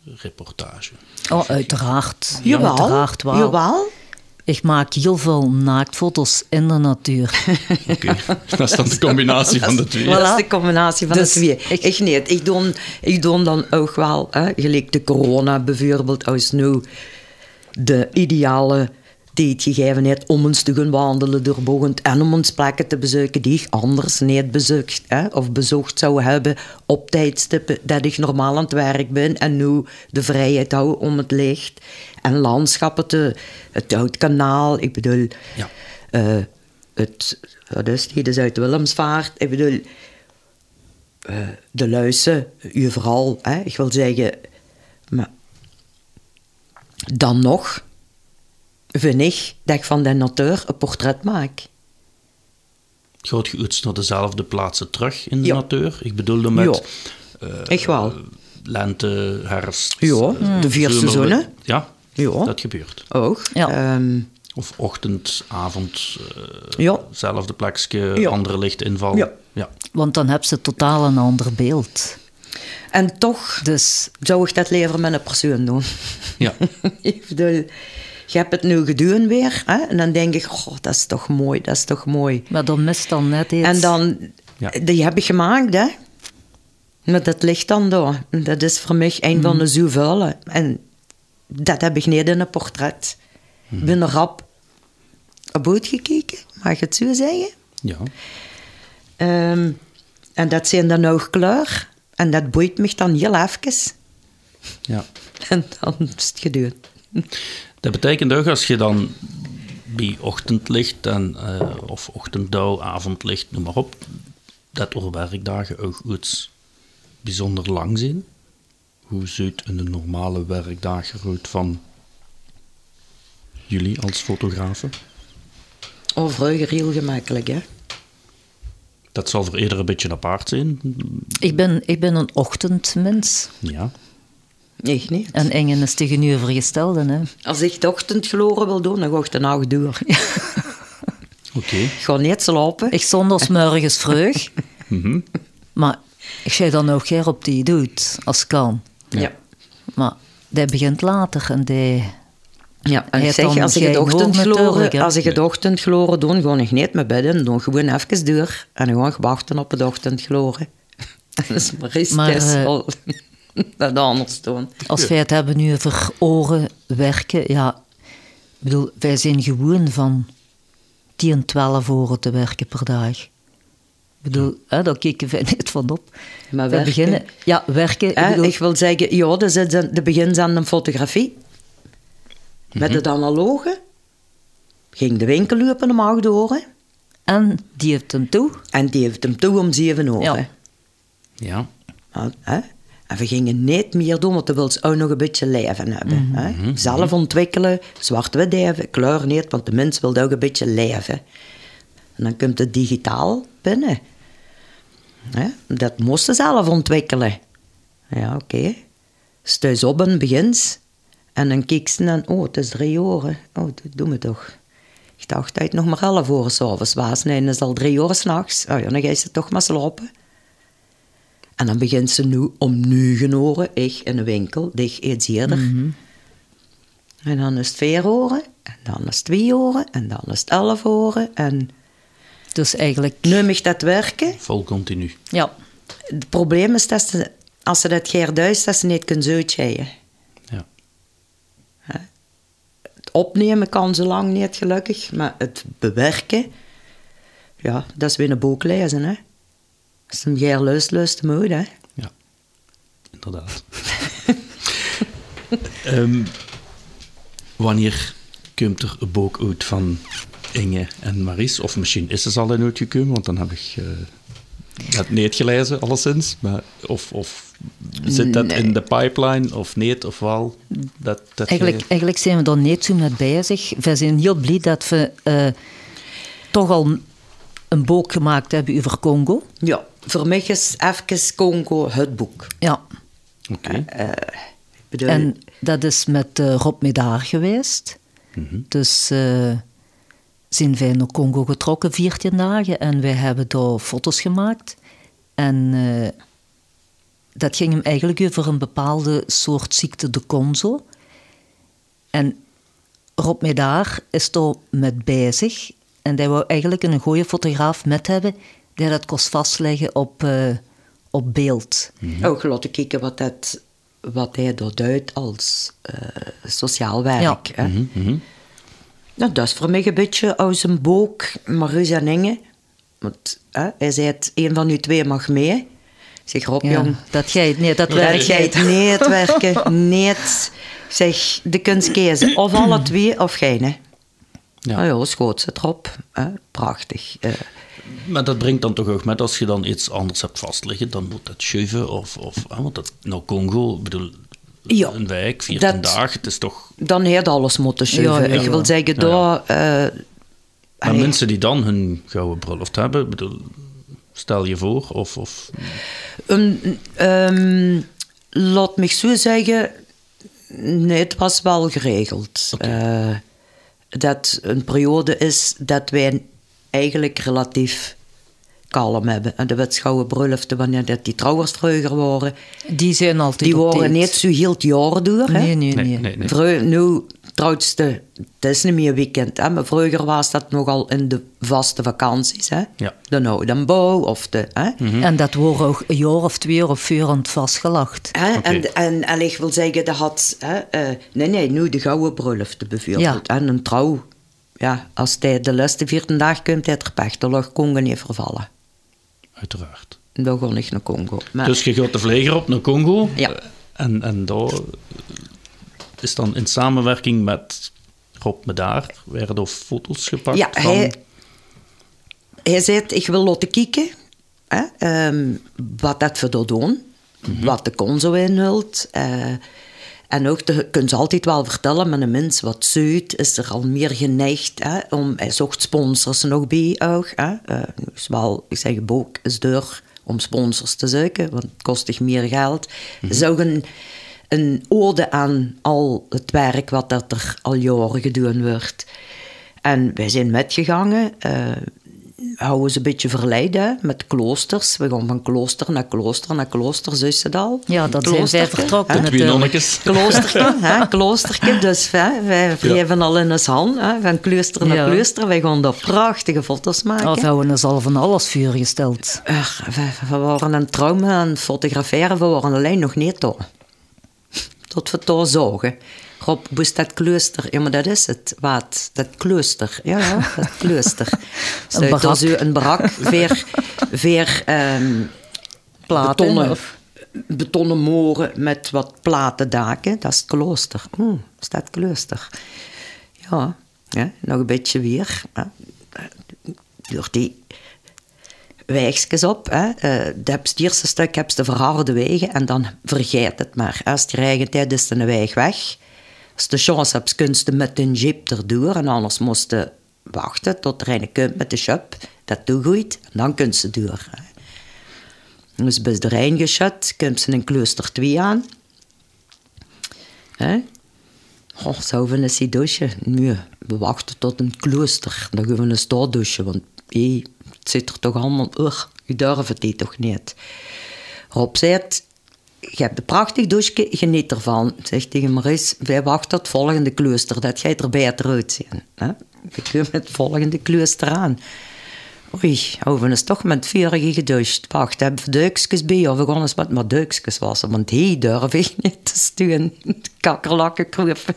natuurreportage. Oh, uiteraard. Jawel, Uiteraard wel. jawel. Ik maak heel veel naaktfoto's in de natuur. Oké, dat is dan de combinatie van de twee. Voilà. Dat is de combinatie van Dus de twee. ik- Ik, niet. Ik doe, ik doe dan ook wel, hè, gelijk de corona bijvoorbeeld, als nu de ideale tijd gegeven heeft om eens te gaan wandelen door Bogend en om eens plekken te bezoeken die ik anders niet bezocht hè, of bezocht zou hebben op tijdstippen dat ik normaal aan het werk ben en nu de vrijheid hou om het licht en landschappen te... Het Oudkanaal, ik bedoel... Ja. eh, het, wat is die, de Zuid-Willemsvaart. Ik bedoel, eh, de luizen, overal. Hè, ik wil zeggen, maar dan nog vind ik dat ik van de natuur een portret maak. Gaat je iets naar dezelfde plaatsen terug in de Ja. natuur? Ik bedoelde met Ja. Echt wel. lente, herfst... Ja, eh, de vier zomer. seizoenen. Ja, Ja. dat gebeurt. Ook. Ja. Ehm, Of ochtend, avond, eh Ja. zelfde plekje, Ja. andere lichtinval. Ja. ja. Want dan heb ze totaal een ander beeld. en toch Dus zou ik dat liever met een persoon doen. Ja. ik bedoel, je hebt het nu gedaan weer. Hè? En dan denk ik, goh, dat is toch mooi, dat is toch mooi. maar dan mist dan net iets. En dan, Ja. die heb ik gemaakt, hè. Met dat licht dan daar. Dat is voor mij een van de zoveel. En dat heb ik niet in een portret. Ik ben er rap op boot gekeken, mag ik het zo zeggen. ja. Ehm, en dat zijn dan ook kleur. En dat boeit me dan heel even. ja. En dan is het gedaan. Dat betekent ook als je dan bij ochtendlicht en, eh, of ochtenddauw, avondlicht, noem maar op, dat er werkdagen ook iets bijzonder lang zijn. Hoe ziet een normale werkdag eruit van jullie als fotografen? Oh, vroeger heel gemakkelijk, hè. Dat zal voor ieder een beetje apart zijn. ik, ben, ik ben een ochtendmens. Ja. Echt niet. En Engen is tegenovergestelde. Hè. Als ik de ochtendgloren wil doen, dan ga ik de nacht door. Oké. Ik ga niet slapen. Ik zondags morgens vroeg. Mhm. Maar ik zei dan ook geen op die doet, als kan. Ja. Maar die begint later en die... Ja, en ik zeg, als ik ochtendgloren, als ik het ochtendgloren doe, ga ik niet met bedden. Dan gewoon even door en dan ga ik wachten op het ochtendgloren. Dat is Maar, maar, eh, dat anders doen. Als wij het hebben nu over oren werken, ja... Ik bedoel, wij zijn gewoon van 10, 12 oren te werken per dag. Ik bedoel, hè, daar kijken wij niet van op. Maar wij werken? beginnen... Ja, werken. Hè, ik bedoel, ik wil zeggen, ja, dat is de begin aan de fotografie. Met Mhm. het analoge ging de winkel lopen om acht uur. En die heeft hem toe. En die heeft hem toe om zeven uur. Ja. Ja. Ja, hè? En we gingen niet meer doen, want we wilden ook nog een beetje leven hebben. hè? Zelf ontwikkelen, zwart-wit even, kleur niet, want de mens wil ook een beetje leven. En dan komt het digitaal binnen. Hè? Dat moesten ze zelf ontwikkelen. Ja, oké. Thuis op en begins. En dan keek ze dan, oh, het is drie uur. Oh, dat doen we toch. Ik dacht dat het nog maar elf uur s'avonds was. Nee, dan is het al drie uur s'nachts. Oh ja, dan ga je ze toch maar slapen. En dan begint ze nu om negen uur, ik in de winkel, dicht iets eerder. En dan is het vier uur, en dan is het twee uur, en dan is het elf uur. En Dus eigenlijk... nu mag dat werken. Vol continu. Ja. Het probleem is dat ze, als ze dat geer duist, dat ze niet kunnen uitscheiden. Ja. Het opnemen kan zo lang niet, gelukkig. Maar het bewerken, ja, dat is weer een boek lezen, hè. Als je hem geer luist, luist hem uit, hè. Ja, inderdaad. Ehm, wanneer komt er een boek uit van Inge en Maries? Of misschien is ze al in uitgekomen, want dan heb ik eh het niet gelezen, alleszins. Maar, of, of zit dat in de pipeline, of niet, of wel? Dat, dat Eigenlijk, jij- eigenlijk zijn we daar niet zo mee bezig. We zijn heel blij dat we eh, toch al een boek gemaakt hebben over Congo. Ja, voor mij is even Congo het boek. Ja. Oké. bedoel, En dat is met eh, Rob Medaar geweest. Dus eh, zijn wij naar Congo getrokken 14 dagen en wij hebben daar foto's gemaakt. En eh, dat ging hem eigenlijk over een bepaalde soort ziekte, de Konzo. En Rob Medaar is daar met bezig. En hij wou eigenlijk een goede fotograaf met hebben die dat kost vastleggen op, eh, op beeld. ook laten kijken wat, dat, wat hij duidt als eh, sociaal werk. Ja. Hè? Nou, dat is voor mij een beetje als een boek, Marus en Inge. Want hè, hij zei het, een van u twee mag mee. Ik zeg, Rob, Ja, jong, dat jij, nee, dat dat werkt jij het niet werken, niet. Ik zeg, de kunt kiezen, of alle twee of geen. Hè. Ja. Ja. Oh ja, schoot ze erop. Hè? Prachtig. Eh, Maar dat brengt dan toch ook met, als je dan iets anders hebt vastliggen, dan moet dat schuiven. Of, of, ah, want dat, nou, Congo, ik bedoel, Ja, een wijk, 14 dat- dagen, het is toch... dan heeft alles moeten schuiven. Ja, ja, Ik wil zeggen, Ja, daar... eh, Maar allee, mensen die dan hun gouden bruiloft hebben, ik bedoel, stel je voor, of... of een, ehm, laat me zo zeggen, nee, het was wel geregeld. Eh, dat een periode is dat wij eigenlijk relatief kalm hebben. En de wetschouwen bruloften, wanneer dat die trouwers vroeger waren, Die zijn altijd die waren niet zo heel het jaar door. hè. Nee, nee, nee. nee, nee, nee. Vrou- nu, trouwste, het is niet meer weekend, hè, maar vroeger was dat nogal in de vaste vakanties. Hè? Ja. De Oudenbouw of de... Hè? En dat wordt ook een jaar of twee of vier aan het vastgelacht. Hè? Oké. En, en, en ik wil zeggen, dat had... Hè, eh, nee, nee, nu de gouden bruiloft bijvoorbeeld. En een trouw. Ja, als hij de laatste vierde dag komt, hij. Dan lag Congo niet vervallen. uiteraard. Dan ga ik naar Congo. Maar, Dus je gaat de vleger op naar Congo. Ja. eh, En, en daar is dan in samenwerking met Rob Medaar werden er foto's gepakt ja, van... hij, hij zei, ik wil laten kijken hè, ehm, wat dat voor dat doen. Wat de conzo inhult. eh, en ook, je kunt ze altijd wel vertellen, met een mens wat zuid is er al meer geneigd hè, om, hij zocht sponsors nog bij ook. Hè. Eh, dus wel, ik zeg, boek is duur om sponsors te zoeken, want het kost meer geld. Het is ook een, een ode aan al het werk wat dat er al jaren gedaan wordt. En wij zijn metgegangen. eh houden ze een beetje verleiden met kloosters. We gaan van klooster naar klooster naar klooster, zo is het al. Ja, dat zijn wij vertrokken hè? Natuurlijk. nonnetjes. Kloosterke, hè, kloosterke. Dus hè, wij wrijven al in ons hand, hè, van klooster naar Ja. klooster. Wij gaan daar prachtige foto's maken. Of hebben we al van alles vuur gesteld. Ach, we, we waren aan het trouwen en fotograferen, we waren alleen nog niet daar. Tot we daar zagen. Rob, moest dat klooster? Ja, maar dat is het. Wat? Dat klooster. Ja, dat klooster. Staat barak. daar zo een barak, veer, veer ehm, Platen, betonnen, of? betonnen moren met wat platen daken. Dat is het klooster. Oeh, is dat klooster? Ja, ja, nog een beetje weer. hè. Door die wijkjes op. Hè. Eh, de eerste stuk heb je de verharde wegen en dan vergeet het maar. Als je eigen tijd is de weg weg. Als de chance hebt, kun met een jeep erdoor en anders moest je wachten tot er een komt met de shop. Dat doe goed en dan kun je door. Dus bij de Rijn geschut, komt ze een klooster 2 aan. Hè? Oh, zouden we eens die douchen? Nee, we wachten tot een klooster. Dan gaan we een stad douchen, want hé, het zit er toch allemaal... Ugh, je durft het toch niet. Rob je hebt een prachtig douche, geniet ervan. Zegt tegen Maurice, wij wachten het volgende klooster, dat jij er beter uitzien. Hè? We komen het volgende klooster aan. Oei, we is toch met vurige gedoucht. Wacht, hebben we duikjes bij? Of we gaan eens met maar duikjes wassen. Want hier durf ik niet te sturen. Kakkerlakken kroepen.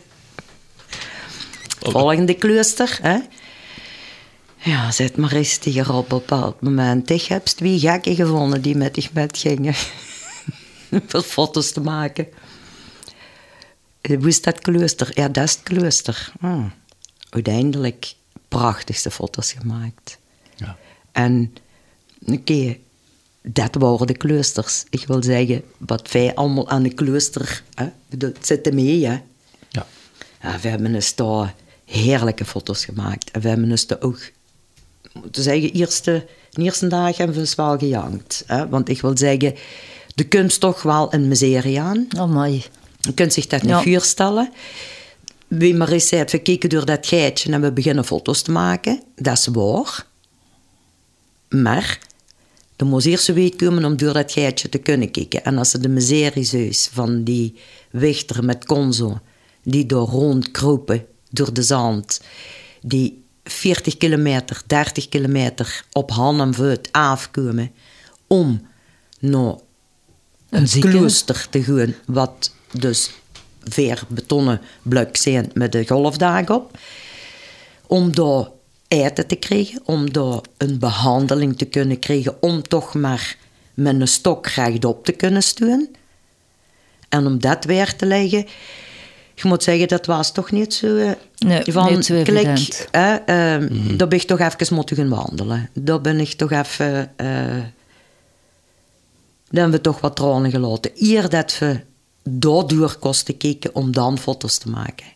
Volgende klooster, hè? Ja, zet maar eens tegen Rob op een bepaald moment. Ik heb twee gekken gevonden die met zich met gingen. Voor foto's te maken. Hoe is dat klooster? Ja, dat is het klooster. Ah. Uiteindelijk prachtigste foto's gemaakt. Ja. En oké, dat waren de kloosters. Ik wil zeggen, wat wij allemaal aan de klooster hè, zitten mee. Hè. Ja. Ja, we hebben dus daar heerlijke foto's gemaakt. En we hebben dus daar ook, te zeggen, eerste, de eerste dagen hebben we dus wel gejankt. Hè. Want ik wil zeggen, de kunst toch wel een miserie aan. Amai. Je kunt zich dat niet Ja. voorstellen. Wie maar eens zei, we kijken door dat geitje en we beginnen foto's te maken. Dat is waar. Maar er moest eerst een week komen om door dat geitje te kunnen kijken. En als ze de miseriezeus van die wichter met konzo, die door rondkropen door de zand, die 40 kilometer, 30 kilometer op hand en voet afkomen om naar Een klooster te gaan, wat dus veer betonnen blok zijn met de golfdagen op. Om daar eten te krijgen, om daar een behandeling te kunnen krijgen, om toch maar met een stok rechtop te kunnen staan. En om dat weer te leggen, je moet zeggen, dat was toch niet zo... eh, Nee, van, niet zo klik, hè, ehm, Daar ben ik toch even moeten gaan wandelen. Daar ben ik toch even... eh, dan hebben we toch wat tranen gelaten. Hier dat we daardoor kosten kijken om dan foto's te maken.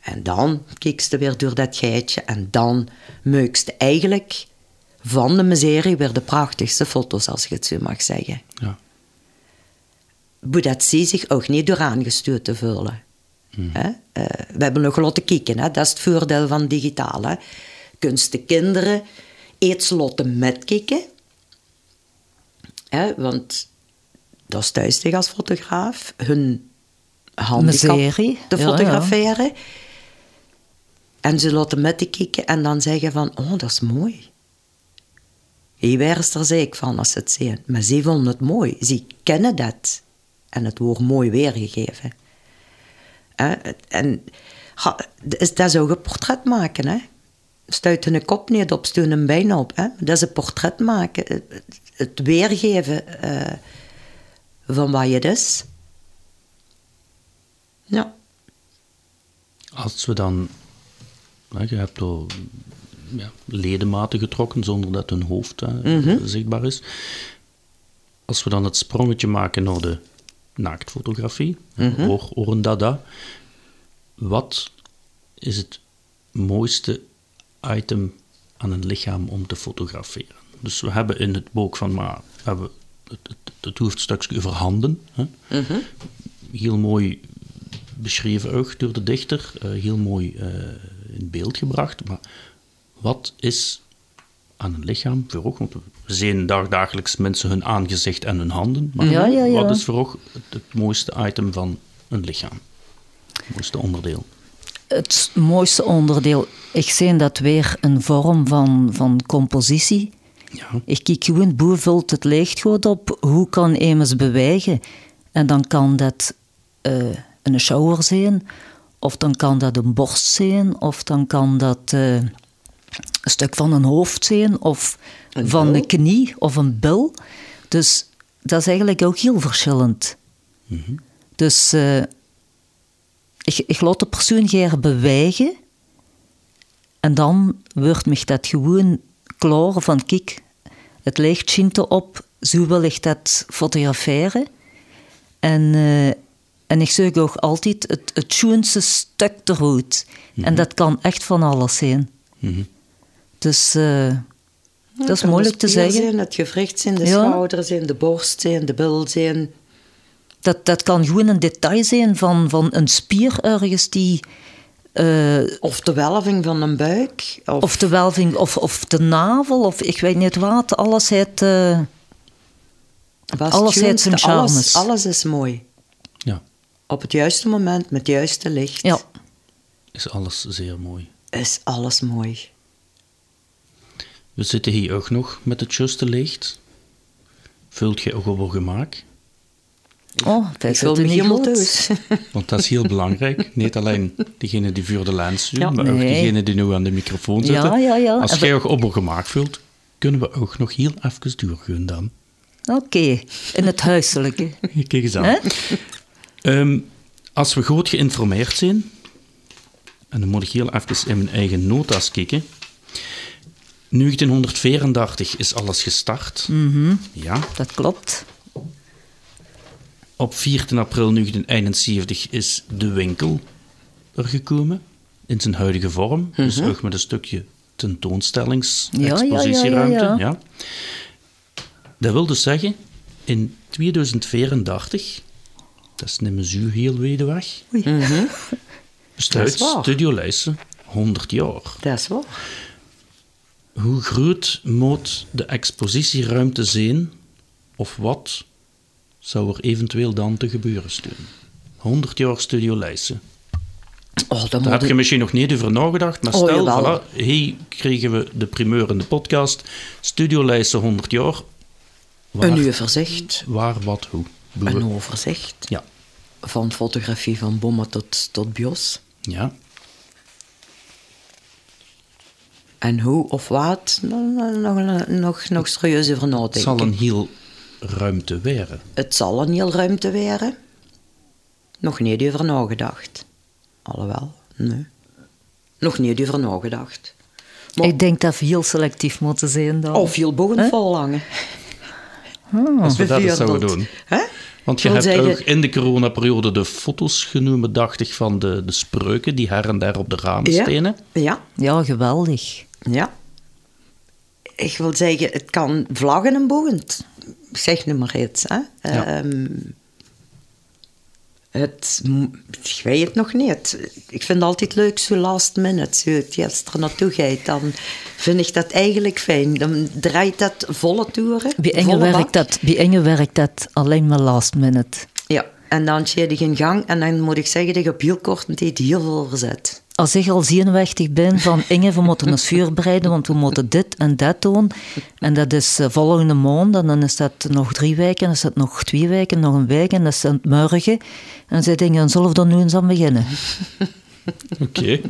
En dan ze weer door dat geitje en dan meukste eigenlijk van de miserie weer de prachtigste foto's, als je het zo mag zeggen. Ja. Hoe dat ze zich ook niet door aangestuurd te voelen. Hè? Eh, we hebben nog laten kijken, hè? dat is het voordeel van digitaal. Hè? Kunst de kinderen iets laten metkijken. Hè? Want dat is thuis tegen als fotograaf. Hun handicap Miserie, te ja, ja. fotograferen. En ze laten met te kijken en dan zeggen van, oh, dat is mooi. Hier is er zeker van als ze het zien. Maar ze vonden het mooi. Ze kennen dat. En het wordt mooi weergegeven. Hè? En ha, is dat zo een portret maken, hè? Stuit een kop niet op, stuur een been op. Hè? Dat is een portret maken. Het, weergeven eh, van wat je is. Ja. Als we dan, je hebt ja, ledematen getrokken zonder dat hun hoofd hè, zichtbaar is. Als we dan het sprongetje maken naar de naaktfotografie, oor, oren dada, wat is het mooiste item aan een lichaam om te fotograferen? Dus we hebben in het boek van Ma hebben het, het, het hoofdstukje over handen. Hè? Heel mooi beschreven ook door de dichter, eh, heel mooi eh, in beeld gebracht. Maar wat is aan een lichaam voor oog? Want we zien dag- dagelijks mensen hun aangezicht en hun handen. Maar Ja, ja, ja. wat is voor oog het, het mooiste item van een lichaam? Het mooiste onderdeel? Het mooiste onderdeel, ik zie dat weer een vorm van, van compositie. Ja. Ik kijk gewoon, hoe vult het licht goed op? Hoe kan iemand bewegen? En dan kan dat eh, een shower zijn, of dan kan dat een borst zijn, of dan kan dat eh, een stuk van een hoofd zijn, of van een knie, of een bil. Dus dat is eigenlijk ook heel verschillend. Dus eh, ik, ik laat de persoon graag bewegen. En dan wordt me dat gewoon klaar van, kijk, het licht schijnt erop, zo wil ik dat fotograferen. En, eh, en ik zeg ook altijd het, het schoonste stuk eruit. En dat kan echt van alles zijn. Dus eh, dat is moeilijk te zeggen. Zijn, het gewricht zijn, de Ja. schouders zijn, de borst zijn, de bil zijn. Dat, dat kan gewoon een detail zijn van, van een spier ergens die... eh, Of de welving van een buik. Of, Of de welving, of, of de navel, of ik weet niet wat. Alles heeft... eh, was alles het heeft zijn alles, alles is mooi. ja, Op het juiste moment, met het juiste licht, ja, is alles zeer mooi. is alles mooi. We zitten hier ook nog met het juiste licht. Vult je ook op gemaakt? Oh, Ik dat me niet helemaal goed. thuis. Want dat is heel belangrijk. Niet alleen degene die voor de lens doen, Ja. maar ook degene die nu aan de microfoon zitten. Ja, ja, ja. Als jij ook op gemaakt vult, kunnen we ook nog heel even doorgaan dan. Oké, in het huiselijke. Kijk eens aan. Ehm, als we goed geïnformeerd zijn, en dan moet ik heel even in mijn eigen notas kijken. 1934 is alles gestart. Ja. Dat klopt. Op 14 april 1971 is de winkel er gekomen. In zijn huidige vorm. Dus ook met een stukje tentoonstellings-expositieruimte. Ja, ja, ja, ja, ja. Dat wil dus zeggen, in 2084 Dat is niet meer zo heel weder weg. Oei. Dat is Bestuit waar. Studio Leijsen 100 jaar. Dat is waar. Hoe groot moet de expositieruimte zijn? Of wat zou er eventueel dan te gebeuren staan? 100 jaar Studio Leijsen. Oh, Daar heb je misschien nog niet over nagedacht, maar Oh, stel, voilà, hier kregen we de primeur in de podcast. Studio Leijsen 100 jaar. Waar, een overzicht. waar wat, hoe? Boe- Een overzicht. Ja. Van fotografie van bommen tot, tot bios. ja. En hoe of wat, nog, nog, nog, nog serieus over Het nadenken. zal een heel ruimte werden. Het zal een heel ruimte werden. Nog niet over nagedacht. Alhoewel, nee. Nog niet over nagedacht. Maar- Ik denk dat we heel selectief moeten zijn dan. Of heel boven vol hangen. Als we dat eens zouden doen. Hè? Want je hebt zeggen- ook in de coronaperiode de foto's genomen, dacht ik, van de, de spreuken die her en der op de ramen Ja. stenen. Ja, Ja, geweldig. ja. Ik wil zeggen, het kan vlaggen en bogen. Zeg nu maar iets. Hè? Ja. Ehm, het, ik weet het nog niet. Ik vind het altijd leuk, zo last minute. Zo, het eerst er naartoe gaat, dan vind ik dat eigenlijk fijn. Dan draait dat volle toeren. Bij Enge, volle werkt dat, bij werkt dat alleen maar last minute. Ja, en dan zit je in gang en dan moet ik zeggen dat je op heel korte tijd heel veel verzet. Als ik al zenuwachtig ben van Inge, we moeten een vuur bereiden, want we moeten dit en dat doen. En dat is eh, volgende maand, en dan is dat nog drie weken, dan is dat nog twee weken, nog een week, en dat is dan morgen. En zij denken, zullen we dan nu eens aan beginnen? Oké.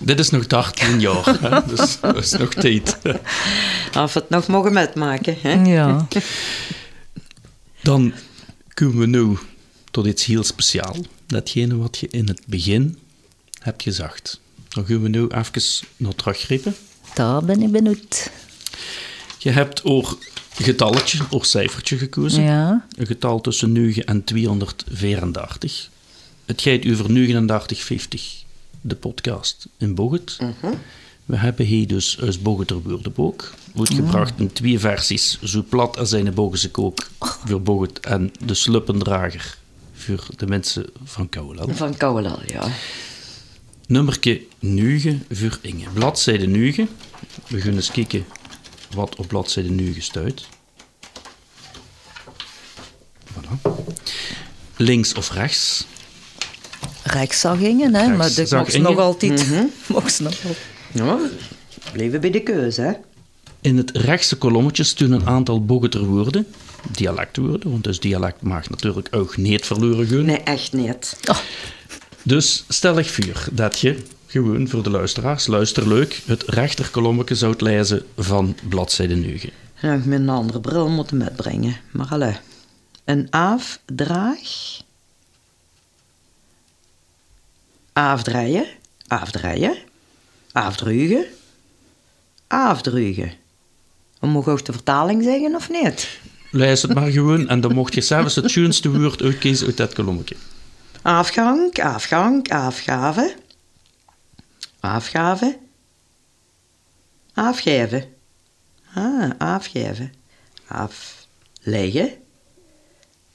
Dit is nog 18 jaar, hè? dus dat is nog tijd. Of we het nog mogen metmaken. Hè? Ja. Dan komen we nu tot iets heel speciaals. Datgene wat je in het begin hebt gezegd. Dan gaan we nu even naar teruggrijpen. Daar ben ik benieuwd. Je hebt oor getalletje, oor cijfertje gekozen. Ja. Een getal tussen 9 en 234. Het gaat over 3950, de podcast in Boget. We hebben hier dus uit Bogeter woordenboek. Uitgebracht in twee versies, zo plat als zijn Bogense kook voor Boget en de sluppendrager voor de mensen van Kouweland. Van Kouwelal, ja. Nummerke 9 voor Inge. Bladzijde 9. We gaan eens kijken wat op bladzijde 9 stuit. Voilà. Links of rechts? Rechts zag Inge, hè, maar dat mocht nog altijd. Mocht ze nog altijd. ja. Blijven bij de keuze, hè. In het rechtse kolommetje staan een aantal bogeter woorden, dialectwoorden, want dus dialect mag natuurlijk ook niet verloren gaan. Nee, echt niet. Dus stel ik voor dat je, gewoon voor de luisteraars, luister leuk, het rechterkolommetje zou lezen van bladzijde 9. Ja, ik met een andere bril moeten metbrengen. Maar alle. Een afdraag. Afdraaien. Afdraaien. Afdrugen. Afdrugen. We mogen ook de vertaling zeggen of niet? Lees het maar gewoon en dan mocht je zelfs het schoonste woord uitkiezen uit dat kolommetje. Afgang, afgang, afgave. Afgave. Afgeven. Ah, afgeven. Afleggen.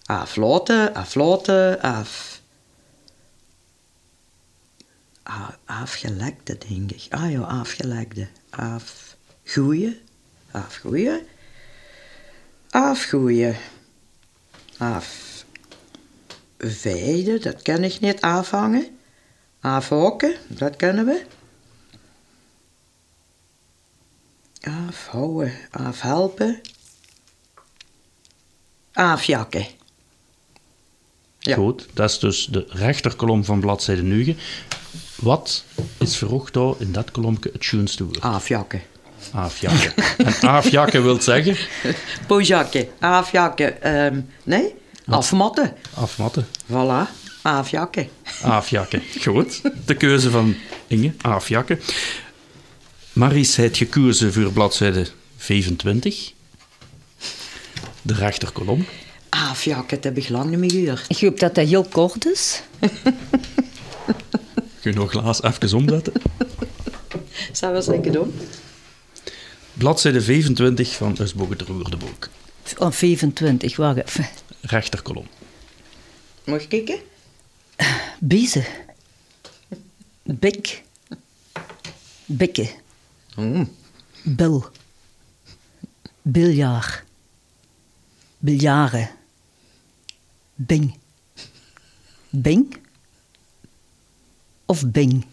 Afloten, afloten, af... Afgelekte, denk ik. Ah ja, afgelekte. Afgoeien. Afgoeien. Afgoeien. Afveiden, dat ken ik niet. Afhangen. Afhokken, dat kennen we. Afhouden, afhelpen. Afjakken. Ja. Goed, dat is dus de rechterkolom van bladzijde 9. Wat is verrocht daar in dat kolompje het schoonste woord? Afjakken. Afjakken. En afjakken wil zeggen Pojakken, afjakken. ehm, nee, afmatten. afmatten. Voilà, afjakken. Afjakken. Goed. De keuze van Inge. Afjakken. Maries heeft gekozen voor bladzijde 25. De rechterkolom. Afjakken, dat heb ik lang niet meer gehoord. Ik hoop dat dat heel kort is. Kun je nog glaas even omzetten? Zou we zeker doen? Bladzijde 25 van ter Woordenboek. Aan 25, wacht even. Rechterkolom. Mag ik kijken? Biezen. Bik. Bikke. Mm. Bil. Biljaar. Biljaren. Bing. Bing? Of bing?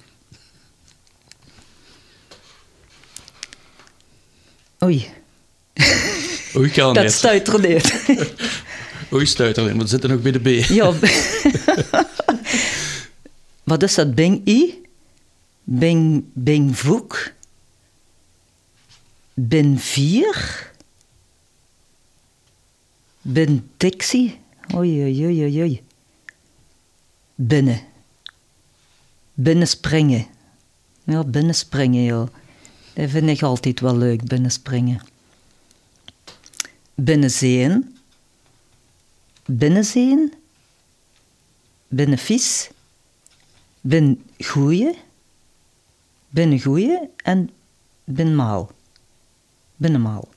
Oei, Oei, kan dat niet. er. Oei, stuit erin, want we zitten nog bij de B. ja. Wat is dat? Bing I? Bing, bing voek? Bin vier? Bin Dixie? Oei, oei, oei, oei. Binnen. Binnenspringen. Ja, binnenspringen, ja. Dat vind ik altijd wel leuk, binnenspringen. Binnenzeen. Binnenzeen. Binnenvies. Bin goeie. Binnen goeie en binnenmaal. Binnenmaal.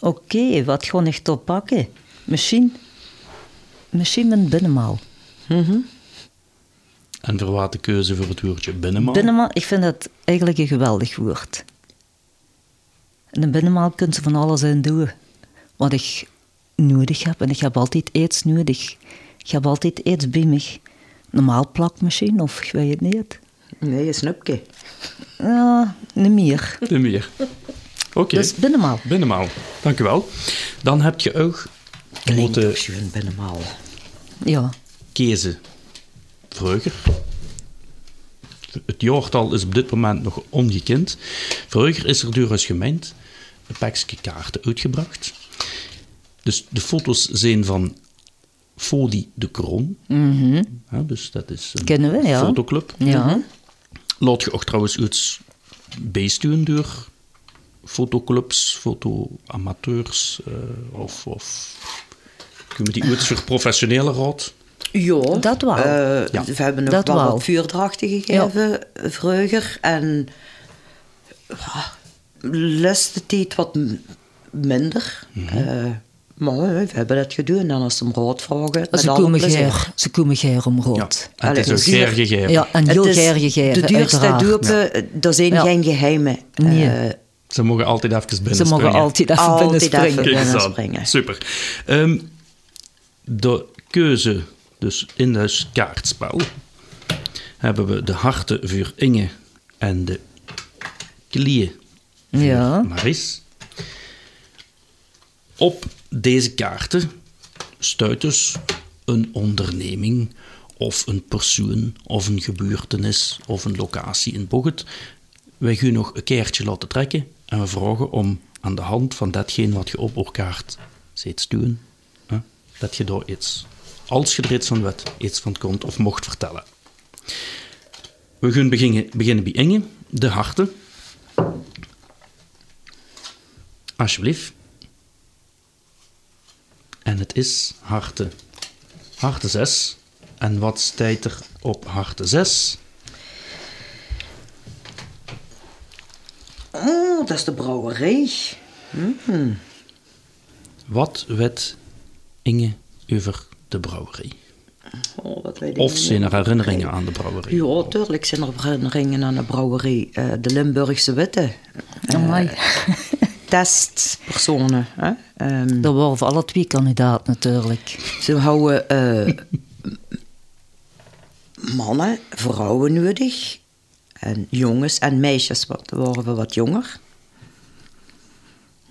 Oké, wat ga ik toch pakken? Misschien, misschien mijn binnenmaal. En verwaat de keuze voor het woordje binnenmaal. Binnenmaal, ik vind dat eigenlijk een geweldig woord. En een binnenmaal kun je van alles in doen. Wat ik nodig heb. En ik heb altijd iets nodig. Ik heb altijd iets bij me. Normaal plakmachine of ik weet het niet. Nee, een snoepje. Ja, niet meer. De meer. Oké, Dus binnenmaal. binnenmaal. Dank u wel. Dan heb je ook Klinkt toch schoon binnenmaal. Ja. kiezen. Vroeger. Het jaartal is op dit moment nog ongekend. Vroeger is er door als gemeente een pakje kaarten uitgebracht. Dus de foto's zijn van Fodi de Kroon. Ja, dus dat is een Kennen we, ja. fotoclub. Ja. Laat je ook trouwens iets bijsturen door fotoclubs, fotoamateurs eh, of, of kun je die iets voor professionele raad? Ja. Dat wel. Eh, Ja. We hebben nog Dat wel, wel. wat vuurdrachten gegeven vroeger. En ja, lust de tijd wat m- minder. Mhm. Eh, maar we hebben dat gedaan. En als ze hem rood vragen, Ze komen geer, ze komen geer om Ja, rood. en het is geer gegeven. Ja, en Het heel geer gegeven, De duurste doepen, er zijn Ja. geen geheimen. Nee. Eh, Ze mogen altijd even Ze binnenspringen. mogen altijd even Altijd even. Eens aan. binnenspringen. Super. Ehm, de keuze, dus in het kaartspel, hebben we de harten voor Inge en de klieën voor Ja. Maris. Op deze kaarten stuit dus een onderneming of een persoon of een gebeurtenis of een locatie in Boget. Wij gaan nog een keertje laten trekken en we vragen om aan de hand van datgene wat je op haar kaart ziet doen, hè, dat je daar iets, als je er iets van weet, iets van komt of mocht vertellen. We gaan beginnen, beginnen bij Inge, de harten. Alsjeblieft. En het is harte. Harte 6. En wat staat er op harte 6? oh, dat is de brouwerij. Wat weet Inge over de brouwerij? Oh, dat weet ik Of zijn er herinneringen aan de brouwerij? Ja, tuurlijk zijn er herinneringen aan de brouwerij. Eh, de Limburgse Witte. Amai. Testpersonen. Hè? Ehm, Dat waren voor alle twee kandidaat natuurlijk. ze houden eh, mannen, vrouwen nodig. En jongens en meisjes wat, waren we wat jonger.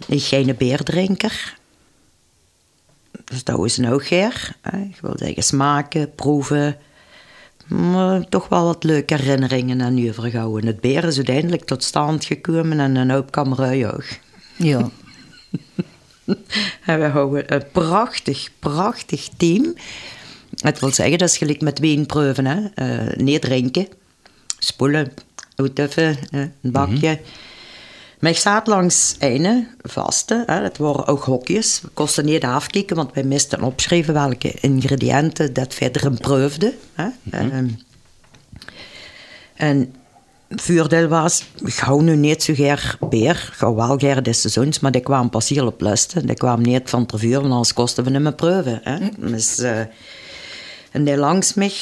Ik geen beerdrinker. Dus dat is nou geer. Ik wil zeggen smaken, proeven. Maar toch wel wat leuke herinneringen aan nu overgehouden. Het beer is uiteindelijk tot stand gekomen en een hoop kamerui ook. Ja. En we houden een prachtig, prachtig team. Het wil zeggen, dat is gelijk met wijnproeven. Hè? Eh, niet drinken, spoelen, uitduffen, hè, een bakje. Maar ik staat langs ene vaste. Hè? Dat waren ook hokjes. We kosten niet afkijken, want wij moesten opschrijven welke ingrediënten dat verder proefde. Hè? Ehm, en voordeel was, ik hou nu niet zo graag beer. Ik hou wel graag de seizoens, maar die kwam pas hier op lusten. Die kwam niet van ter vuur, want anders kosten we niet meer proeven. Hè? Dus, eh, en die langs mij,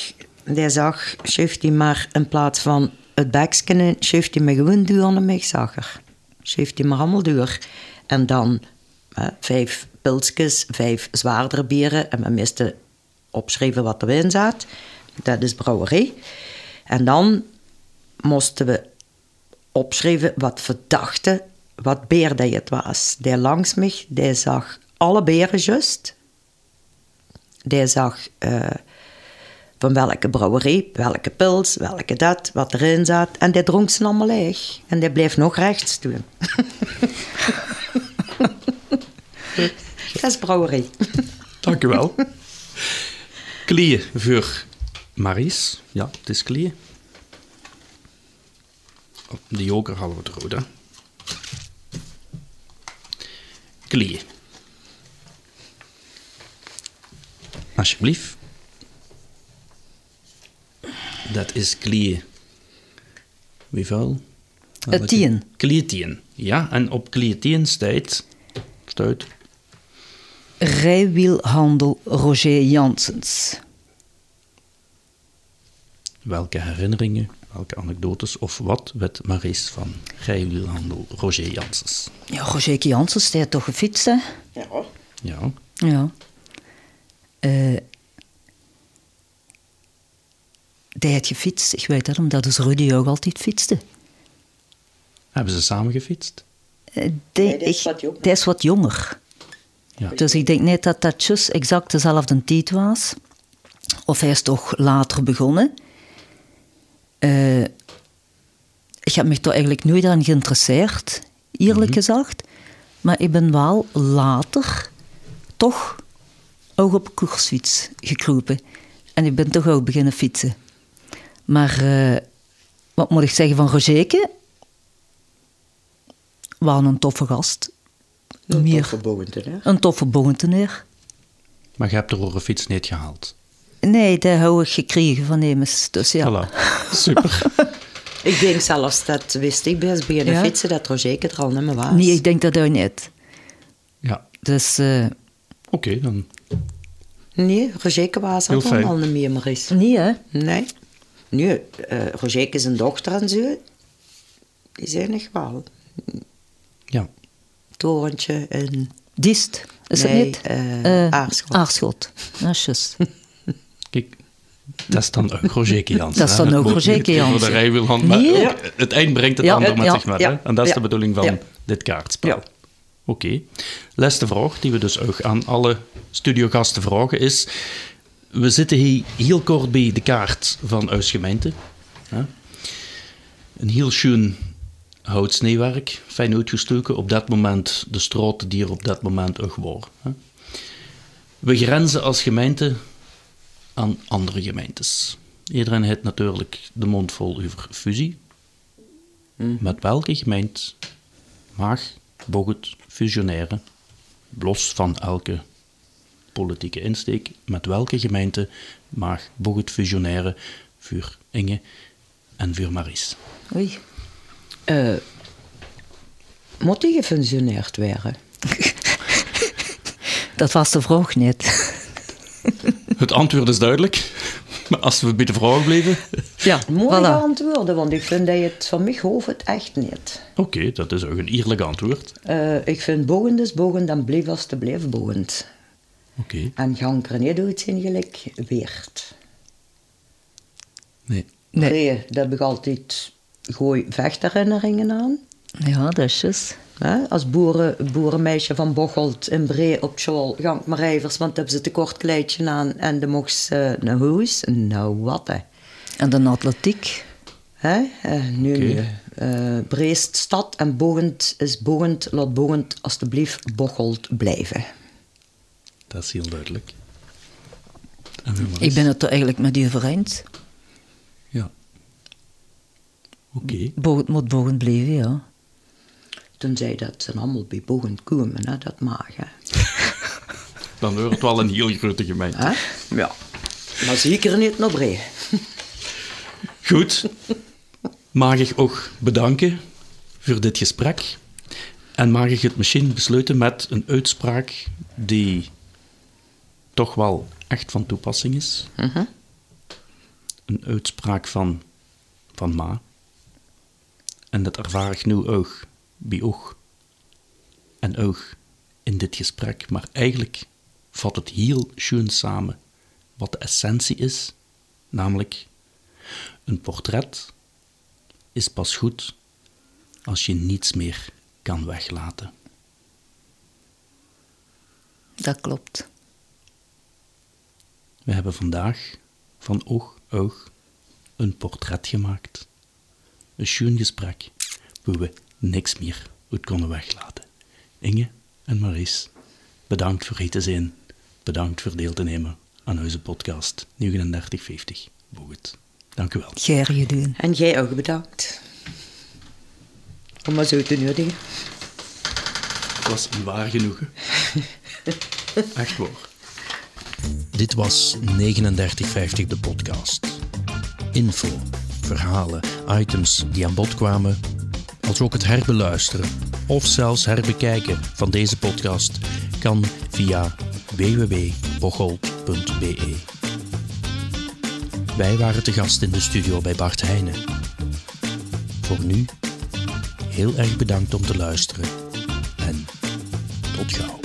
die zag, schuift hij maar in plaats van het bekje, schuift hij me gewoon duur naar mij, zag er. Schuift hij maar allemaal duur. En dan eh, vijf pilsjes, vijf zwaardere bieren. En we moesten opschrijven wat erin zat. Dat is brouwerij. En dan moesten we opschrijven wat we dachten, wat beer dat het was. Die langs mij, die zag alle beren juist. Die zag eh, van welke brouwerij, welke pils, welke dat, wat erin zat. En die dronk ze allemaal leeg. En die bleef nog rechts doen. dat is brouwerij. Dank u wel. Klieën voor Maries. Ja, het is klieën. Oh, de joker halen we het rood, hè. Klieën. Alsjeblieft. Dat is klieën. Wie vuil? Het tien. Klieën. Ja, en op klieën staat... Staat... Rijwielhandel Roger Janssens. Welke herinneringen, welke anekdotes of wat weet Maries van rijwielhandel Roger Janssens? Ja, Roger Janssens, die had toch gefietst, hè? Ja. Ja, Ja. Eh die had gefietst, ik weet dat, omdat dus Rudy ook altijd fietste. hebben ze samen gefietst? Eh, die, Nee, die is ik- wat jonger. die is wat jonger. Ja. Dus ik denk niet dat dat juist exact dezelfde tijd was. Of hij is toch later begonnen. Eh, ik heb me toch eigenlijk nooit aan geïnteresseerd, eerlijk gezegd. Maar ik ben wel later toch ook op een koersfiets gekropen. En ik ben toch ook beginnen fietsen. Maar eh, wat moet ik zeggen van Rogerke? Was een toffe gast. Meer Verbogen, hè? een toffe boventeneer. Maar je hebt de rorenfiets niet gehaald. Nee, die hou ik gekregen van Emes. Dus ja. Voilà, super. Ik denk zelfs, dat wist ik best bij de Ja? fietsen, dat Roger er al niet meer was. Nee, ik denk dat ook niet. Ja, Dus eh, oké, dan Nee, Roger was er fijn. al niet meer, maar is. nee, hè? Nee. Nee, uh, Roger is een dochter en zo. Die zijn nog wel. ja. Torentje en... Dist, is Nee, het niet? Eh, Aarschot. Aarschot, dat is dan ook Roger Jansen. Dat is dan ook Roger Voor de maar Nee. ook het eind brengt het Ja, ander met ja, zich mee. hè. En dat is de bedoeling van dit kaartspel. Ja. Oké. Laatste vraag die we dus ook aan alle studiogasten vragen is... We zitten hier heel kort bij de kaart van Uis gemeente. hè. Een heel schoon houtsneewerk, fijn uitgestoken. Op dat moment de straten die er op dat moment ook waren. hè. We grenzen als gemeente aan andere gemeentes. Iedereen heeft natuurlijk de mond vol over fusie. Met welke gemeente mag Bogut fusioneren, los van elke politieke insteek, met welke gemeente mag Bogut fusioneren voor Inge en voor Maries? Oei. eh moet die gefunctioneerd worden? Dat was de vraag niet. Het antwoord is duidelijk, maar als we bij de vraag bleven... Ja, Mooi voilà. antwoorden, want ik vind dat je het van mij hoeft het echt niet. Oké, dat is ook een eerlijk antwoord. Eh, ik vind bogen is bogen, dan blijf als te blijven bogend. Oké, En gaan er niet uit zijn gelijk weert. nee. Nee. Nee, daar heb ik altijd gooi vechtherinneringen aan. Ja, dat is juist. Hè? Als boeren, boerenmeisje van Bocholt in Bree op school, gang maar rijvers, want dan hebben ze te kort kleedje aan en dan mocht ze naar huis. Nou, wat hè. En de atletiek. Hè? Eh, nu, Oké. eh, Breest stad en Bogend is Bogend, laat Bogend alstublieft Bocholt blijven. Dat is heel duidelijk. Ik ben het er eigenlijk met u over eens. Ja. Oké. Moet boven blijven, ja. Toen zei dat ze allemaal bij Bogend komen, hè? dat mag. Hè? Dan wordt het wel een heel grote gemeente. Hè? Ja. Maar zeker niet naar Bree. Goed. mag ik ook bedanken voor dit gesprek. En mag ik het misschien besluiten met een uitspraak die toch wel echt van toepassing is. Een uitspraak van, van Ma. En dat ervaar ik nu ook bij ook. En ook in dit gesprek. Maar eigenlijk vat het heel schoon samen wat de essentie is. Namelijk, een portret is pas goed als je niets meer kan weglaten. Dat klopt. We hebben vandaag van oog oog een portret gemaakt. Een schoon gesprek waar we niks meer uit konden weglaten. Inge en Maurice, bedankt voor hier te zijn. Bedankt voor deel te nemen aan onze podcast 3950. Boeit. Dank u wel. Ger je doen. En jij ook bedankt. Om maar zo te nuttigen. Het was een waar genoegen. Echt waar. Dit was 3950 de podcast. Info, verhalen, items die aan bod kwamen, als ook het herbeluisteren of zelfs herbekijken van deze podcast kan via www.bocholt.be. Wij waren te gast in de studio bij Bart Heijnen. Voor nu, heel erg bedankt om te luisteren en tot gauw.